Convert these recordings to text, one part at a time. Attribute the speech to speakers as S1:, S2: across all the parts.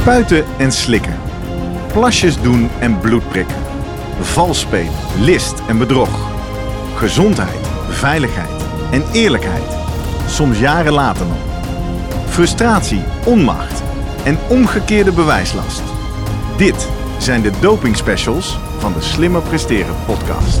S1: Spuiten en slikken. Plasjes doen en bloed prikken. Vals spelen, list en bedrog. Gezondheid, veiligheid en eerlijkheid. Soms jaren later nog. Frustratie, onmacht en omgekeerde bewijslast. Dit zijn de doping specials van de Slimmer Presteren podcast.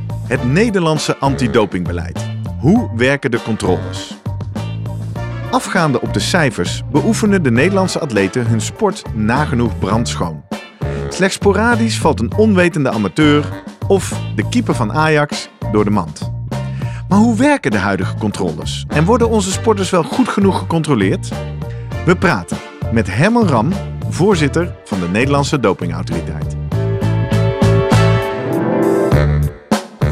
S1: het Nederlandse antidopingbeleid. Hoe werken de controles? Afgaande op de cijfers beoefenen de Nederlandse atleten hun sport nagenoeg brandschoon. Slechts sporadisch valt een onwetende amateur of de keeper van Ajax door de mand. Maar hoe werken de huidige controles? En worden onze sporters wel goed genoeg gecontroleerd? We praten met Herman Ram, voorzitter van de Nederlandse Dopingautoriteit.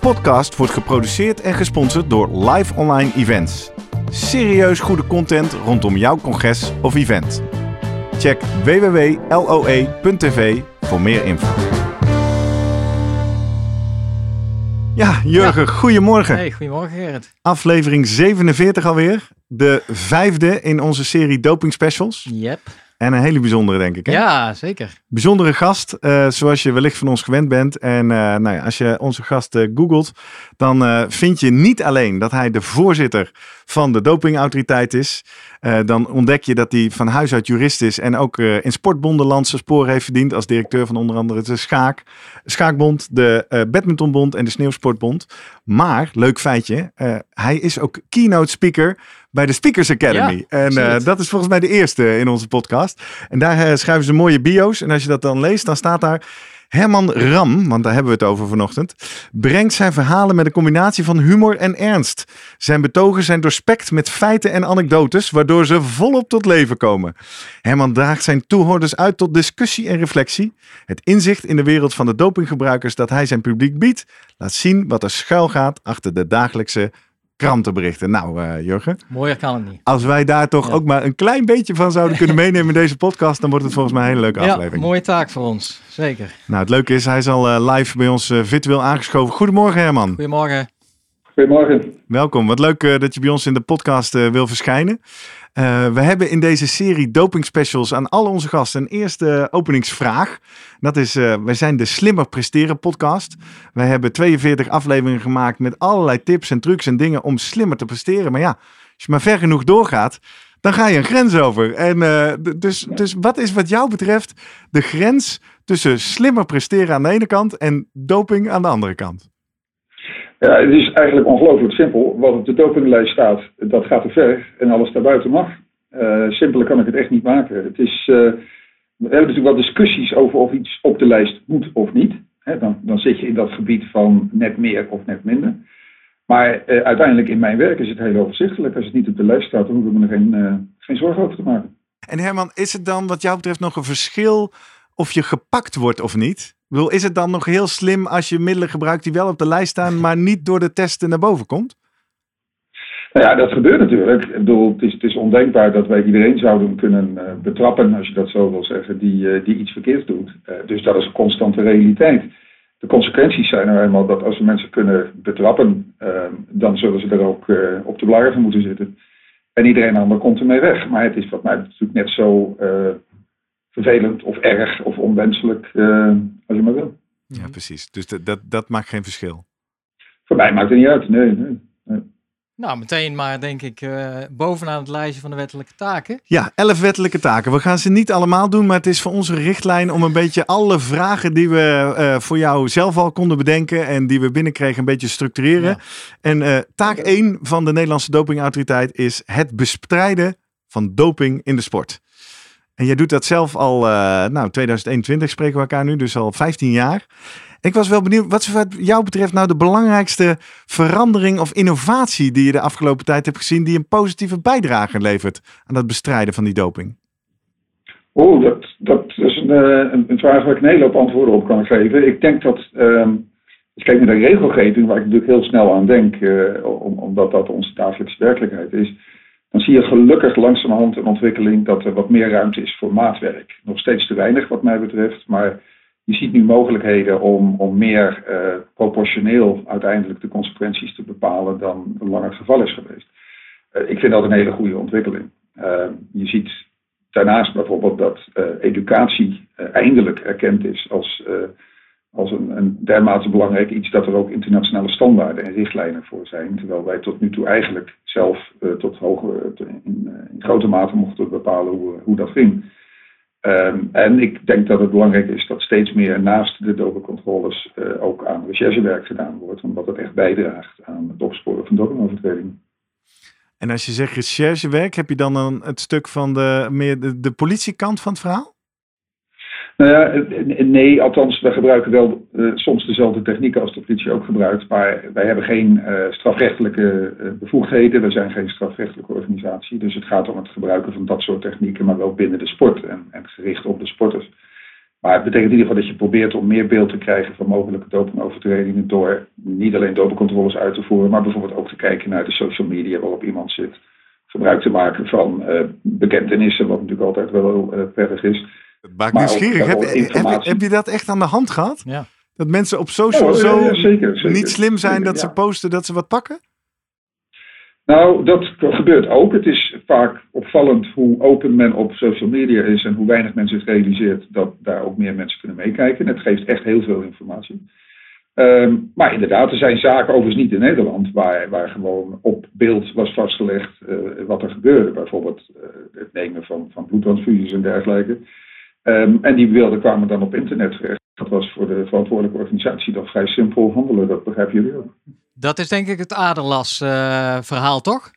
S1: podcast wordt geproduceerd en gesponsord door Live Online Events. Serieus goede content rondom jouw congres of event. Check www.loe.tv voor meer info. Ja, Jurgen, goedemorgen.
S2: Hey, goedemorgen Gerrit.
S1: Aflevering 47 alweer. De vijfde in onze serie Doping Specials.
S2: Yep.
S1: En een hele bijzondere, denk ik. Hè?
S2: Ja, zeker.
S1: Bijzondere gast, eh, zoals je wellicht van ons gewend bent. En eh, nou ja, als je onze gast eh, googelt, dan vind je niet alleen dat hij de voorzitter van de dopingautoriteit is. Dan ontdek je dat hij van huis uit jurist is en ook in sportbonden landse sporen heeft verdiend. Als directeur van onder andere de Schaak, Schaakbond, de Badmintonbond en de Sneeuwsportbond. Maar, leuk feitje, hij is ook keynote speaker bij de Speakers Academy.
S2: Ja,
S1: en eh, dat is volgens mij de eerste in onze podcast. En daar eh, schrijven ze mooie bio's. En als je dat dan leest, dan staat daar... Herman Ram, want daar hebben we het over vanochtend, brengt zijn verhalen met een combinatie van humor en ernst. Zijn betogen zijn doorspekt met feiten en anekdotes, waardoor ze volop tot leven komen. Herman draagt zijn toehoorders uit tot discussie en reflectie. Het inzicht in de wereld van de dopinggebruikers dat hij zijn publiek biedt, laat zien wat er schuil gaat achter de dagelijkse krantenberichten. Nou, eh, Jurgen,
S2: Mooier kan het niet.
S1: als wij daar toch
S2: Ja.
S1: ook maar een klein beetje van zouden kunnen meenemen in deze podcast, dan wordt het volgens mij een hele leuke
S2: Ja,
S1: aflevering.
S2: mooie taak voor ons. Zeker.
S1: Nou, het leuke is, hij is al eh, live bij ons eh, virtueel aangeschoven. Goedemorgen Herman.
S2: Goedemorgen.
S3: Goedemorgen.
S1: Welkom. Wat leuk eh, dat je bij ons in de podcast eh, wil verschijnen. Eh, we hebben in deze serie doping specials aan al onze gasten een eerste openingsvraag. Dat is, eh, wij zijn de Slimmer Presteren podcast. Wij hebben 42 afleveringen gemaakt met allerlei tips en trucs en dingen om slimmer te presteren. Maar ja, als je maar ver genoeg doorgaat, dan ga je een grens over. En eh, dus, dus wat is wat jou betreft de grens tussen slimmer presteren aan de ene kant en doping aan de andere kant?
S3: Ja, het is eigenlijk ongelooflijk simpel. Wat op de dopinglijst staat, dat gaat te ver. En alles daarbuiten mag. Eh simpeler kan ik het echt niet maken. Het is, eh, we hebben natuurlijk wel discussies over of iets op de lijst moet of niet. Dan, dan zit je in dat gebied van net meer of net minder. Maar eh, uiteindelijk in mijn werk is het heel overzichtelijk. Als het niet op de lijst staat, dan hoeven we er geen, geen zorgen over te maken.
S1: En Herman, is het dan wat jou betreft nog een verschil of je gepakt wordt of niet? Bedoel, is het dan nog heel slim als je middelen gebruikt die wel op de lijst staan, maar niet door de testen naar boven komt?
S3: Nou ja, dat gebeurt natuurlijk. Ik bedoel, het is, het is ondenkbaar dat wij iedereen zouden kunnen eh, betrappen, als je dat zo wil zeggen, die, eh, die iets verkeerds doet. Eh, dus dat is een constante realiteit. De consequenties zijn er eenmaal dat als we mensen kunnen betrappen, eh, dan zullen ze er ook op de blaren moeten zitten. En iedereen ander komt ermee weg. Maar het is wat mij natuurlijk net zo vervelend of erg of onwenselijk eh, als je maar wil.
S1: Ja, precies. Dus dat, dat, dat maakt geen verschil.
S3: Voor mij maakt het niet uit. Nee, nee.
S2: Nou, meteen maar denk ik uh, bovenaan het lijstje van de wettelijke taken.
S1: Ja, elf wettelijke taken. We gaan ze niet allemaal doen, maar het is voor onze richtlijn om een beetje alle vragen die we uh, voor jou zelf al konden bedenken en die we binnenkregen een beetje structureren. En uh, taak 1 van de Nederlandse dopingautoriteit is het bestrijden van doping in de sport. En jij doet dat zelf al, nou 2021 spreken we elkaar nu, dus al 15 jaar. Ik was wel benieuwd, wat is jou betreft nou de belangrijkste verandering of innovatie die je de afgelopen tijd hebt gezien, die een positieve bijdrage levert aan het bestrijden van die doping?
S3: Oh, dat, dat is een, eh, een, een vraag waar ik een hele hoop antwoorden op kan geven. Ik denk dat, um, als je kijkt naar de regelgeving, waar ik natuurlijk heel snel aan denk, uh, omdat dat onze dagelijkse werkelijkheid is, dan zie je gelukkig langzamerhand een ontwikkeling dat er wat meer ruimte is voor maatwerk. Nog steeds te weinig wat mij betreft, maar je ziet nu mogelijkheden om, om meer uh, proportioneel uiteindelijk de consequenties te bepalen dan lang het geval is geweest. Uh, ik vind dat een hele goede ontwikkeling. Uh, je ziet daarnaast bijvoorbeeld dat educatie eindelijk erkend is als, als een, een dermate belangrijk iets dat er ook internationale standaarden en richtlijnen voor zijn. Terwijl wij tot nu toe eigenlijk zelf tot hoge, in, in, grote mate mochten bepalen hoe, hoe dat ging. Um, en ik denk dat het belangrijk is dat steeds meer naast de dopingcontroles uh, ook aan recherchewerk gedaan wordt, omdat het echt bijdraagt aan het opsporen van dopingovertredingen.
S1: En als je zegt recherchewerk, heb je dan een, het stuk van de, meer de, de politiekant van het verhaal?
S3: Nou ja, nee, althans, we gebruiken wel uh, soms dezelfde technieken als de politie ook gebruikt, maar wij hebben geen uh, strafrechtelijke uh, bevoegdheden, we zijn geen strafrechtelijke organisatie, dus het gaat om het gebruiken van dat soort technieken, maar wel binnen de sport en, en gericht op de sporters. Maar het betekent in ieder geval dat je probeert om meer beeld te krijgen van mogelijke dopingovertredingen door niet alleen dopingcontroles uit te voeren, maar bijvoorbeeld ook te kijken naar de social media waarop iemand zit, gebruik te maken van bekentenissen, wat natuurlijk altijd wel prettig is.
S1: Het maakt nieuwsgierig. Heb, heb, heb, je dat echt aan de hand gehad?
S2: Ja.
S1: Dat mensen op social zo niet slim zijn dat ze posten dat ze wat pakken?
S3: Nou, dat gebeurt ook. Het is vaak opvallend hoe open men op social media is en hoe weinig men zich realiseert dat daar ook meer mensen kunnen meekijken. Het geeft echt heel veel informatie. Um, maar inderdaad, er zijn zaken overigens niet in Nederland waar, waar gewoon op beeld was vastgelegd uh, wat er gebeurde. Bijvoorbeeld uh, het nemen van, van bloedtransfusies en dergelijke. Um, en die beelden kwamen dan op internet terecht. Dat was voor de verantwoordelijke organisatie dan vrij simpel handelen, dat begrijp jullie ook.
S2: Dat is denk ik het Aderlas-verhaal, uh, toch?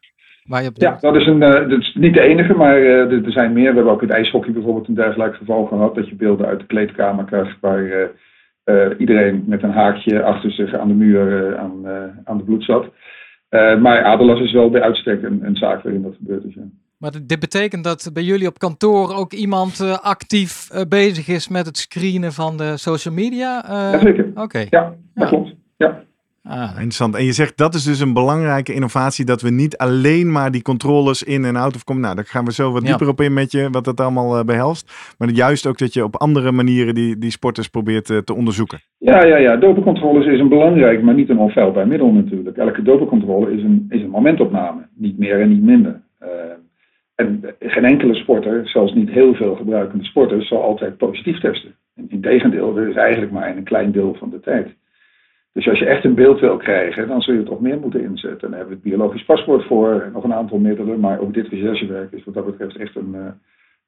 S3: Waar je op ja, dat is, een, uh, dat is niet de enige, maar uh, er zijn meer. We hebben ook in het ijshockey bijvoorbeeld een dergelijk geval gehad. Dat je beelden uit de kleedkamer krijgt waar iedereen met een haakje achter zich aan de muur aan, aan de bloed zat. maar Aderlas is wel bij uitstek een, een zaak waarin dat gebeurd is. Ja.
S2: Maar dit betekent dat bij jullie op kantoor ook iemand uh, actief uh, bezig is met het screenen van de social media?
S3: Uh, Jazeker.
S2: Oké.
S3: Ja, dat ja. klopt. Ja.
S1: Ah. Interessant. En je zegt dat is dus een belangrijke innovatie, dat we niet alleen maar die controles in en out of komen. Nou, daar gaan we zo wat dieper ja. op in met je, wat dat allemaal behelst. Maar juist ook dat je op andere manieren die, die sporters probeert uh, te onderzoeken.
S3: Ja, ja, ja. Dopingcontroles is een belangrijk, maar niet een onfeilbaar middel natuurlijk. Elke dopingcontrole is een, is een momentopname. Niet meer en niet minder. En geen enkele sporter, zelfs niet heel veel gebruikende sporters, zal altijd positief testen. Integendeel, dat is eigenlijk maar in een klein deel van de tijd. Dus als je echt een beeld wil krijgen, dan zul je toch meer moeten inzetten. Dan hebben we het biologisch paspoort voor, en nog een aantal middelen. Maar ook dit recherchewerk is wat dat betreft echt een, uh,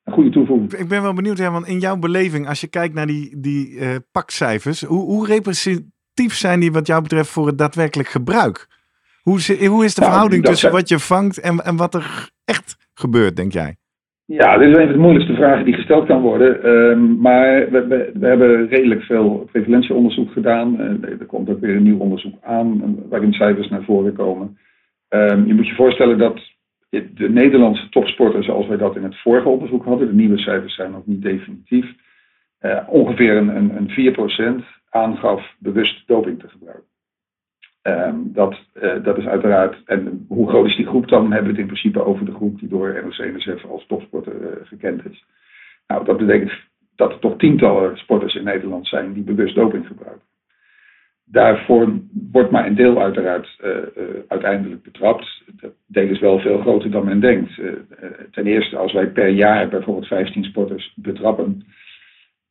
S3: een goede toevoeging.
S1: Ik ben wel benieuwd, ja, want in jouw beleving, als je kijkt naar die, die uh, pakcijfers, hoe, hoe representatief zijn die wat jou betreft voor het daadwerkelijk gebruik? Hoe, hoe is de nou, verhouding tussen wat je vangt en, en wat er echt gebeurt, denk jij?
S3: Ja, dit is een van de moeilijkste vragen die gesteld kan worden. Um, maar we, we, hebben redelijk veel prevalentieonderzoek gedaan. Uh, er komt ook weer een nieuw onderzoek aan waarin cijfers naar voren komen. Um, je moet je voorstellen dat de Nederlandse topsporters, zoals wij dat in het vorige onderzoek hadden, de nieuwe cijfers zijn nog niet definitief, uh, ongeveer een, een, een 4% aangaf bewust doping te gebruiken. Um, dat, uh, dat is uiteraard, en hoe groot is die groep dan? Hebben we het in principe over de groep die door NOC-NSF als topsporter uh, gekend is. Nou, dat betekent dat er toch tientallen sporters in Nederland zijn die bewust doping gebruiken. Daarvoor wordt maar een deel uiteraard uh, uiteindelijk betrapt. Dat deel is wel veel groter dan men denkt. ten eerste, als wij per jaar bijvoorbeeld 15 sporters betrappen,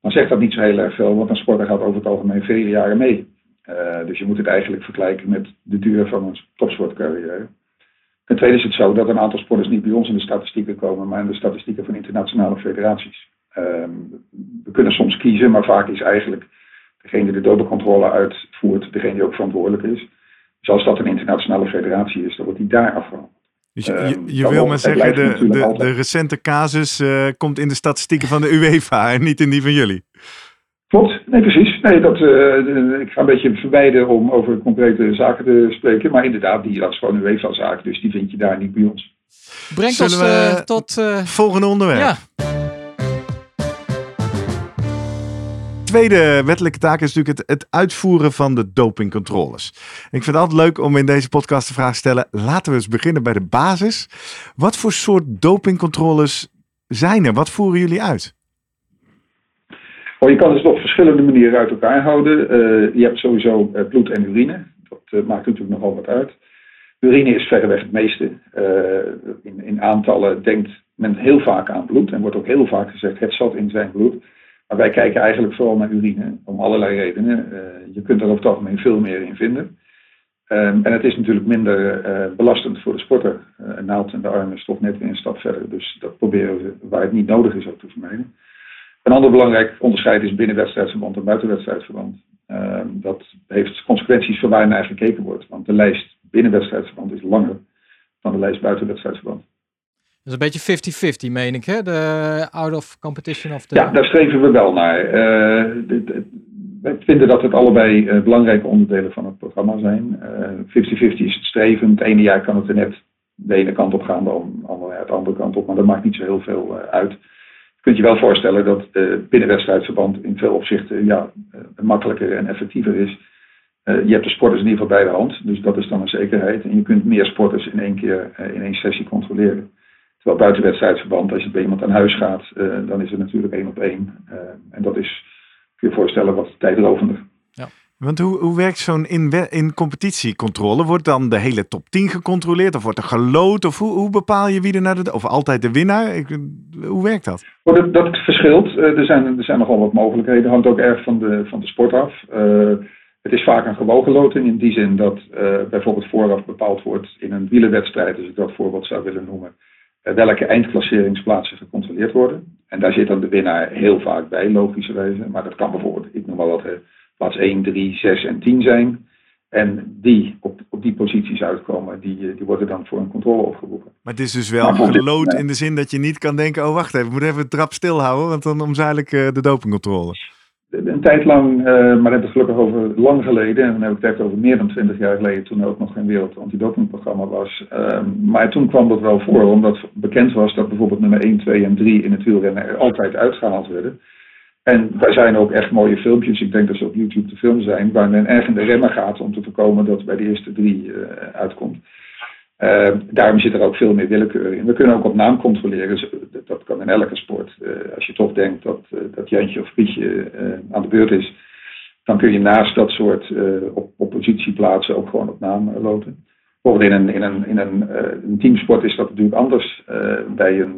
S3: dan zegt dat niet zo heel erg veel, want een sporter gaat over het algemeen vele jaren mee. Uh, dus je moet het eigenlijk vergelijken met de duur van een topsportcarrière. Ten tweede is het zo dat een aantal sporters niet bij ons in de statistieken komen, maar in de statistieken van internationale federaties. Ehm, we kunnen soms kiezen, maar vaak is eigenlijk degene die de dopingcontrole uitvoert, degene die ook verantwoordelijk is. Dus als dat een internationale federatie is, dan wordt die daar afgehaald.
S1: Dus je, je, je ehm, wil maar zeggen, de, de, de, recente casus uh, komt in de statistieken van de UEFA en niet in die van jullie.
S3: Klopt, nee precies. Nee, dat, uh, ik ga een beetje verwijden om over concrete zaken te spreken. Maar inderdaad, die, dat is gewoon een UEFA-zaak, dus die vind je daar niet bij ons.
S2: Brengt ons uh, tot...
S1: volgende onderwerp. Ja. tweede wettelijke taak is natuurlijk het, het, uitvoeren van de dopingcontroles. Ik vind het altijd leuk om in deze podcast de vraag te stellen: laten we eens beginnen bij de basis. Wat voor soort dopingcontroles zijn er? Wat voeren jullie uit?
S3: Je kan het op verschillende manieren uit elkaar houden. Uh, je hebt sowieso uh, bloed en urine. Dat uh, maakt natuurlijk nogal wat uit. Urine is verreweg het meeste. in, in aantallen denkt men heel vaak aan bloed. En wordt ook heel vaak gezegd: het zat in zijn bloed. Maar wij kijken eigenlijk vooral naar urine, om allerlei redenen. Je kunt er over het algemeen veel meer in vinden. Um, en het is natuurlijk minder belastend voor de sporter. Een naald in de arm is toch net weer een stap verder. Dus dat proberen we, waar het niet nodig is, ook te vermijden. Een ander belangrijk onderscheid is binnenwedstrijdsverband en buitenwedstrijdsverband. Um, dat heeft consequenties voor waar naar gekeken wordt. Want de lijst binnenwedstrijdsverband is langer dan de lijst buitenwedstrijdsverband.
S2: Dat is een beetje 50-50, meen ik, hè? De out of competition of de...
S3: Ja, daar streven we wel naar. Uh, wij vinden dat het allebei uh, belangrijke onderdelen van het programma zijn. 50-50 uh, is het streven. Het ene jaar kan het er net de ene kant op gaan, dan de andere kant op. Maar dat maakt niet zo heel veel uit. Kunt je wel voorstellen dat uh, binnenwedstrijdverband in veel opzichten ja, makkelijker en effectiever is. je hebt de sporters in ieder geval bij de hand, dus dat is dan een zekerheid. En je kunt meer sporters in één keer in één sessie controleren. Terwijl buitenwedstrijdverband, als je bij iemand aan huis gaat, dan is het natuurlijk één op één. En dat is, kun je voorstellen, wat tijdrovender.
S1: Ja. Want hoe, hoe werkt zo'n in, in competitiecontrole? Wordt dan de hele top 10 gecontroleerd? Of wordt er geloot? Of hoe, hoe bepaal je wie er naar de... Of altijd de winnaar? Hoe werkt dat?
S3: Oh, dat, verschilt. Uh, er, zijn, er zijn nogal wat mogelijkheden. Hangt ook erg van de, van de sport af. het is vaak een gewogen loting in die zin dat bijvoorbeeld vooraf bepaald wordt in een wielenwedstrijd, als ik dat voorbeeld zou willen noemen eh, welke eindklasseringsplaatsen gecontroleerd worden. En daar zit dan de winnaar heel vaak bij, logischerwijze. Maar dat kan bijvoorbeeld, ik noem maar wat, plaats 1, 3, 6 en 10 zijn. En die op, op die posities uitkomen, die, eh, die worden dan voor een controle opgeroepen.
S1: Maar het is dus wel gelood in de zin dat je niet kan denken, oh wacht even, we moeten even de trap stilhouden, want dan omzeil ik uh, de dopingcontrole
S3: een tijd lang, uh, maar dat is gelukkig over lang geleden, en dan heb ik het echt over meer dan twintig jaar geleden, toen er ook nog geen wereld antidopingprogramma was. Uh, maar toen kwam dat wel voor, omdat bekend was dat bijvoorbeeld nummer 1, 2 en 3 in het wielrennen er altijd uitgehaald werden. En daar zijn ook echt mooie filmpjes, ik denk dat ze op YouTube te filmen zijn, waar men erg in de remmen gaat om te voorkomen dat bij de eerste drie uh, uitkomt. Uh, daarom zit er ook veel meer willekeur in. We kunnen ook op naam controleren. Dat kan in elke sport. Uh, als je toch denkt dat, uh, dat Jantje of Pietje aan de beurt is, dan kun je naast dat soort op, op positie plaatsen ook gewoon op naam loten. Bijvoorbeeld in een, in een, in een, een teamsport is dat natuurlijk anders. bij een,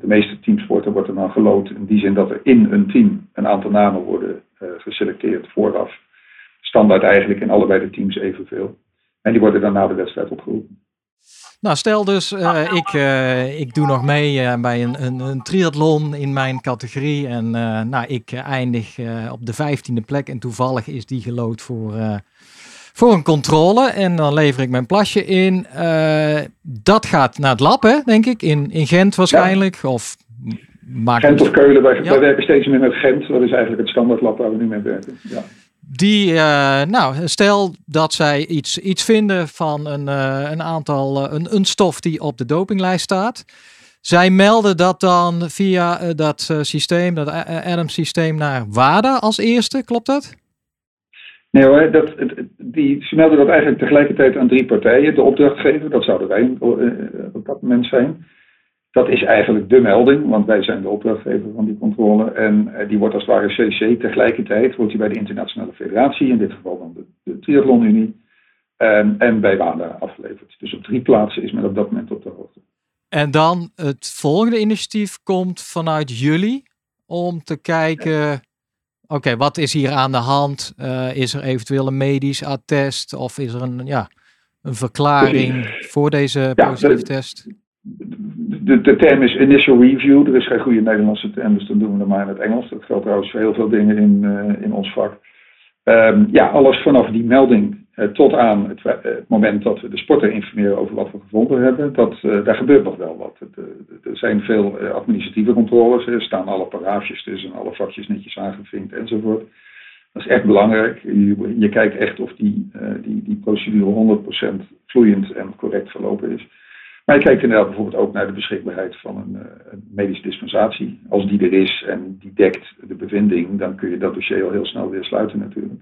S3: de meeste teamsporten wordt er dan geloot in die zin dat er in een team een aantal namen worden geselecteerd vooraf. Standaard eigenlijk in allebei de teams evenveel. En die worden dan na de wedstrijd opgeroepen.
S2: Nou, stel dus, ik, ik doe nog mee bij een, een, een, triathlon in mijn categorie. En nou, ik eindig op de vijftiende plek. En toevallig is die gelood voor, voor een controle. En dan lever ik mijn plasje in. dat gaat naar het lab, hè, denk ik. In, in Gent waarschijnlijk. Ja. Of
S3: Gent of Keulen. Wij, ja. wij werken steeds meer met Gent. Dat is eigenlijk het standaardlab waar we nu mee werken. Ja.
S2: Die, uh, nou, stel dat zij iets, iets vinden van een, uh, een aantal, een, een stof die op de dopinglijst staat. Zij melden dat dan via dat systeem, dat Adams systeem naar WADA als eerste, klopt dat?
S3: Nee hoor, dat, die, ze melden dat eigenlijk tegelijkertijd aan drie partijen. De opdrachtgever, dat zouden wij op dat moment zijn. Dat is eigenlijk de melding, want wij zijn de opdrachtgever van die controle. En eh, die wordt als het ware CC tegelijkertijd, wordt die bij de internationale federatie, in dit geval dan de, de Triathlonunie, en, en bij WADA afgeleverd. Dus op drie plaatsen is men op dat moment op de hoogte.
S2: En dan het volgende initiatief komt vanuit jullie om te kijken, oké, wat is hier aan de hand? Uh, is er eventueel een medisch attest of is er een, ja, een verklaring voor deze positieve test?
S3: De, de, term is initial review. Er is geen goede Nederlandse term, dus dan doen we het maar in het Engels. Dat geldt trouwens voor heel veel dingen in, uh, in ons vak. Um, ja, alles vanaf die melding tot aan het, uh, het, moment dat we de sporter informeren over wat we gevonden hebben, dat, daar gebeurt nog wel wat. er zijn veel administratieve controles, er staan alle paraafjes tussen, alle vakjes netjes aangevinkt enzovoort. Dat is echt belangrijk. Je, kijkt echt of die, die, die procedure 100% vloeiend en correct verlopen is. Maar je kijkt inderdaad bijvoorbeeld ook naar de beschikbaarheid van een, een, medische dispensatie. Als die er is en die dekt de bevinding, dan kun je dat dossier al heel snel weer sluiten natuurlijk.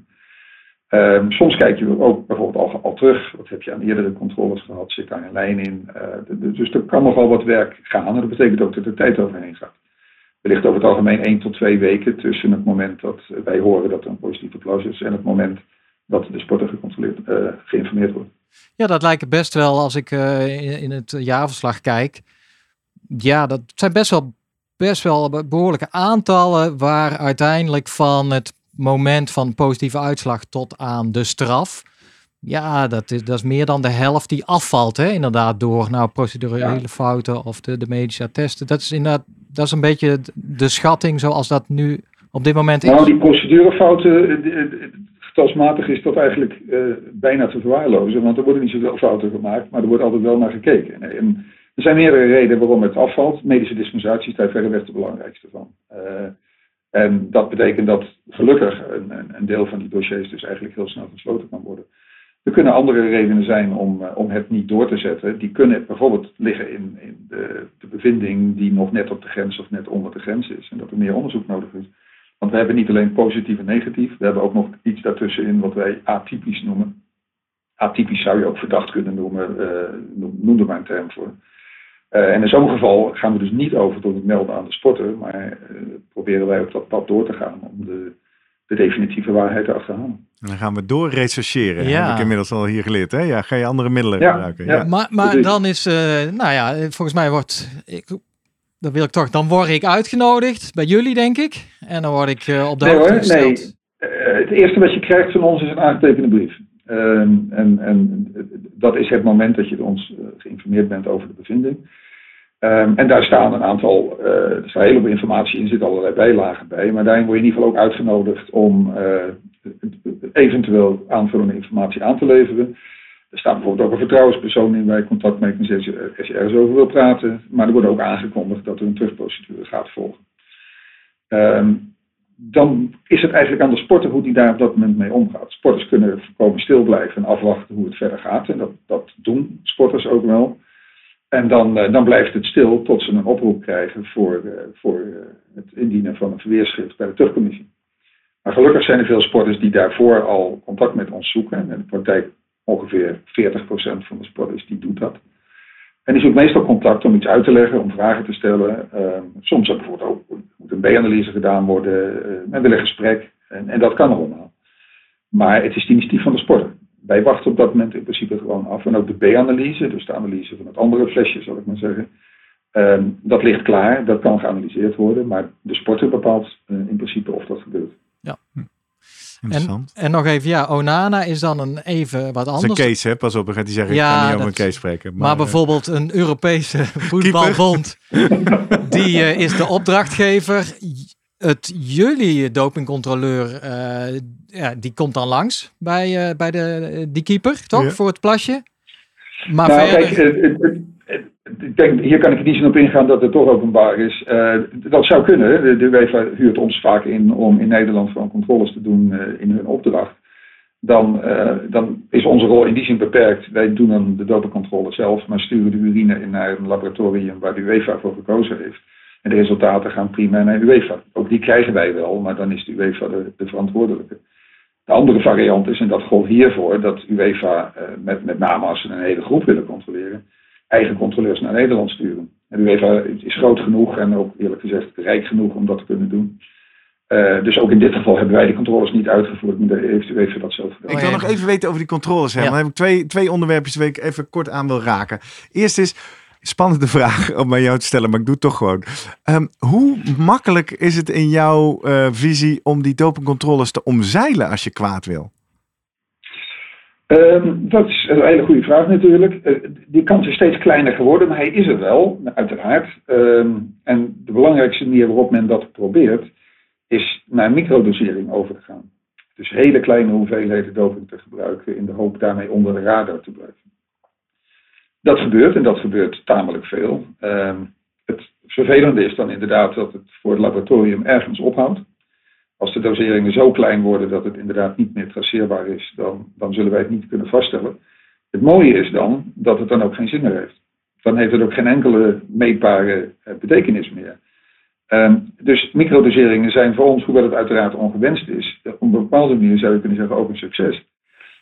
S3: Um, soms kijk je ook bijvoorbeeld al, al, terug. Wat heb je aan eerdere controles gehad? Zit daar een lijn in? De, dus er kan nogal wat werk gaan. En dat betekent ook dat er tijd overheen gaat. Er ligt over het algemeen 1 tot 2 weken tussen het moment dat wij horen dat er een positieve clause is en het moment dat de sporter gecontroleerd, uh, geïnformeerd wordt.
S2: Ja, dat lijkt best wel als ik uh, in, in, het jaarverslag kijk. Ja, dat zijn best wel, best wel behoorlijke aantallen waar uiteindelijk van het moment van positieve uitslag tot aan de straf. Ja, dat is, dat is meer dan de helft die afvalt, hè? inderdaad, door nou, procedurele ja. fouten of de, de medische attesten. Dat is inderdaad dat is een beetje de schatting zoals dat nu op dit moment is.
S3: Nou, die procedurefouten, getalsmatig is dat eigenlijk uh, bijna te verwaarlozen, want er worden niet zoveel fouten gemaakt, maar er wordt altijd wel naar gekeken. En er zijn meerdere redenen waarom het afvalt. Medische dispensatie is daar verreweg de belangrijkste van. Uh, en dat betekent dat gelukkig een, een, deel van die dossiers dus eigenlijk heel snel gesloten kan worden. Er kunnen andere redenen zijn om, uh, om het niet door te zetten. Die kunnen bijvoorbeeld liggen in, in de, de bevinding die nog net op de grens of net onder de grens is. En dat er meer onderzoek nodig is. Want we hebben niet alleen positief en negatief, we hebben ook nog iets daartussenin wat wij atypisch noemen. Atypisch zou je ook verdacht kunnen noemen, uh, noem er maar een term voor. Uh, en in zo'n geval gaan we dus niet over tot het melden aan de sporter, maar uh, proberen wij op dat pad door te gaan om de, de definitieve waarheid te achterhalen.
S1: En dan gaan we door rechercheren, ja. heb ik inmiddels al hier geleerd. Hè? Ja, ga je andere middelen
S3: ja,
S1: gebruiken.
S3: Ja.
S2: ja. Maar, maar dan is, nou ja, volgens mij wordt, ik dan wil ik toch, dan word ik uitgenodigd bij jullie, denk ik. En dan word ik uh, op de
S3: nee,
S2: hoogte
S3: hoor,
S2: gesteld.
S3: Nee. Uh, het eerste wat je krijgt van ons is een aangetekende brief. Uh, en, en dat is het moment dat je ons uh, geïnformeerd bent over de bevinding. Um, en daar staan een aantal, uh, er staat heel veel informatie in, zitten allerlei bijlagen bij. Maar daarin word je in ieder geval ook uitgenodigd om eventueel aanvullende informatie aan te leveren. Er staat bijvoorbeeld ook een vertrouwenspersoon in waar je contact mee kunt zetten als je ergens over wil praten. Maar er wordt ook aangekondigd dat er een terugprocedure gaat volgen. Um, dan is het eigenlijk aan de sporter hoe die daar op dat moment mee omgaat. Sporters kunnen voorkomen stil blijven en afwachten hoe het verder gaat. En dat, dat doen sporters ook wel. En dan, uh, dan blijft het stil tot ze een oproep krijgen voor, uh, voor uh, het indienen van een verweerschrift bij de terugcommissie. Maar gelukkig zijn er veel sporters die daarvoor al contact met ons zoeken. En in de praktijk ongeveer 40% van de sporters die doet dat. En die zoekt meestal contact om iets uit te leggen, om vragen te stellen. Uh, soms zou bijvoorbeeld ook moet een B-analyse gedaan worden. Uh, men wil een gesprek. En, en dat kan allemaal. Maar het is het initiatief van de sporter. Wij wachten op dat moment in principe gewoon af. En ook de B-analyse, dus de analyse van het andere flesje, zal ik maar zeggen. Uh, dat ligt klaar, dat kan geanalyseerd worden. Maar de sporter bepaalt uh, in principe of dat gebeurt.
S2: Ja. En, en, nog even, ja, Onana is dan een even wat anders.
S1: Dat is een case, hè? Pas op, dan gaat hij zeggen, ja, ik kan niet over een case spreken.
S2: Maar, maar bijvoorbeeld een Europese voetbalbond, die uh, is de opdrachtgever. Het jullie dopingcontroleur, uh, ja, die komt dan langs bij, uh, bij de, die keeper, toch? Ja. Voor het plasje.
S3: Maar nou, verder... kijk, ik denk, hier kan ik niet zo op ingaan dat het toch openbaar is. Uh, dat zou kunnen. De, de UEFA huurt ons vaak in om in Nederland gewoon controles te doen uh, in hun opdracht. Dan, uh, dan, is onze rol in die zin beperkt. Wij doen dan de dopencontrole zelf, maar sturen de urine in naar een laboratorium waar de UEFA voor gekozen heeft. En de resultaten gaan prima naar UEFA. Ook die krijgen wij wel, maar dan is de UEFA de, de verantwoordelijke. De andere variant is, en dat gold hiervoor, dat UEFA met, met name als ze een hele groep willen controleren eigen controleurs naar Nederland sturen. En de UEFA is groot genoeg en ook eerlijk gezegd rijk genoeg om dat te kunnen doen. Uh, dus ook in dit geval hebben wij de controles niet uitgevoerd, maar heeft dat zelf gedaan.
S1: Ik wil nog even weten over die controles. Hè? Ja. Dan heb ik twee, twee onderwerpjes die ik even kort aan wil raken. Eerst is, spannende vraag om aan jou te stellen, maar ik doe het toch gewoon. Um, hoe makkelijk is het in jouw uh, visie om die dopingcontroles te omzeilen als je kwaad wil?
S3: Ehm, dat is een hele goede vraag natuurlijk. Uh, die kans is steeds kleiner geworden, maar hij is er wel, uiteraard. Ehm, en de belangrijkste manier waarop men dat probeert, is naar microdosering over te gaan. Dus hele kleine hoeveelheden doping te gebruiken in de hoop daarmee onder de radar te blijven. Dat gebeurt en dat gebeurt tamelijk veel. Ehm, het vervelende is dan inderdaad dat het voor het laboratorium ergens ophoudt. Als de doseringen zo klein worden dat het inderdaad niet meer traceerbaar is, dan, dan zullen wij het niet kunnen vaststellen. Het mooie is dan dat het dan ook geen zin meer heeft. Dan heeft het ook geen enkele meetbare eh, betekenis meer. Um, dus microdoseringen zijn voor ons, hoewel het uiteraard ongewenst is, op een bepaalde manier zou je kunnen zeggen ook een succes.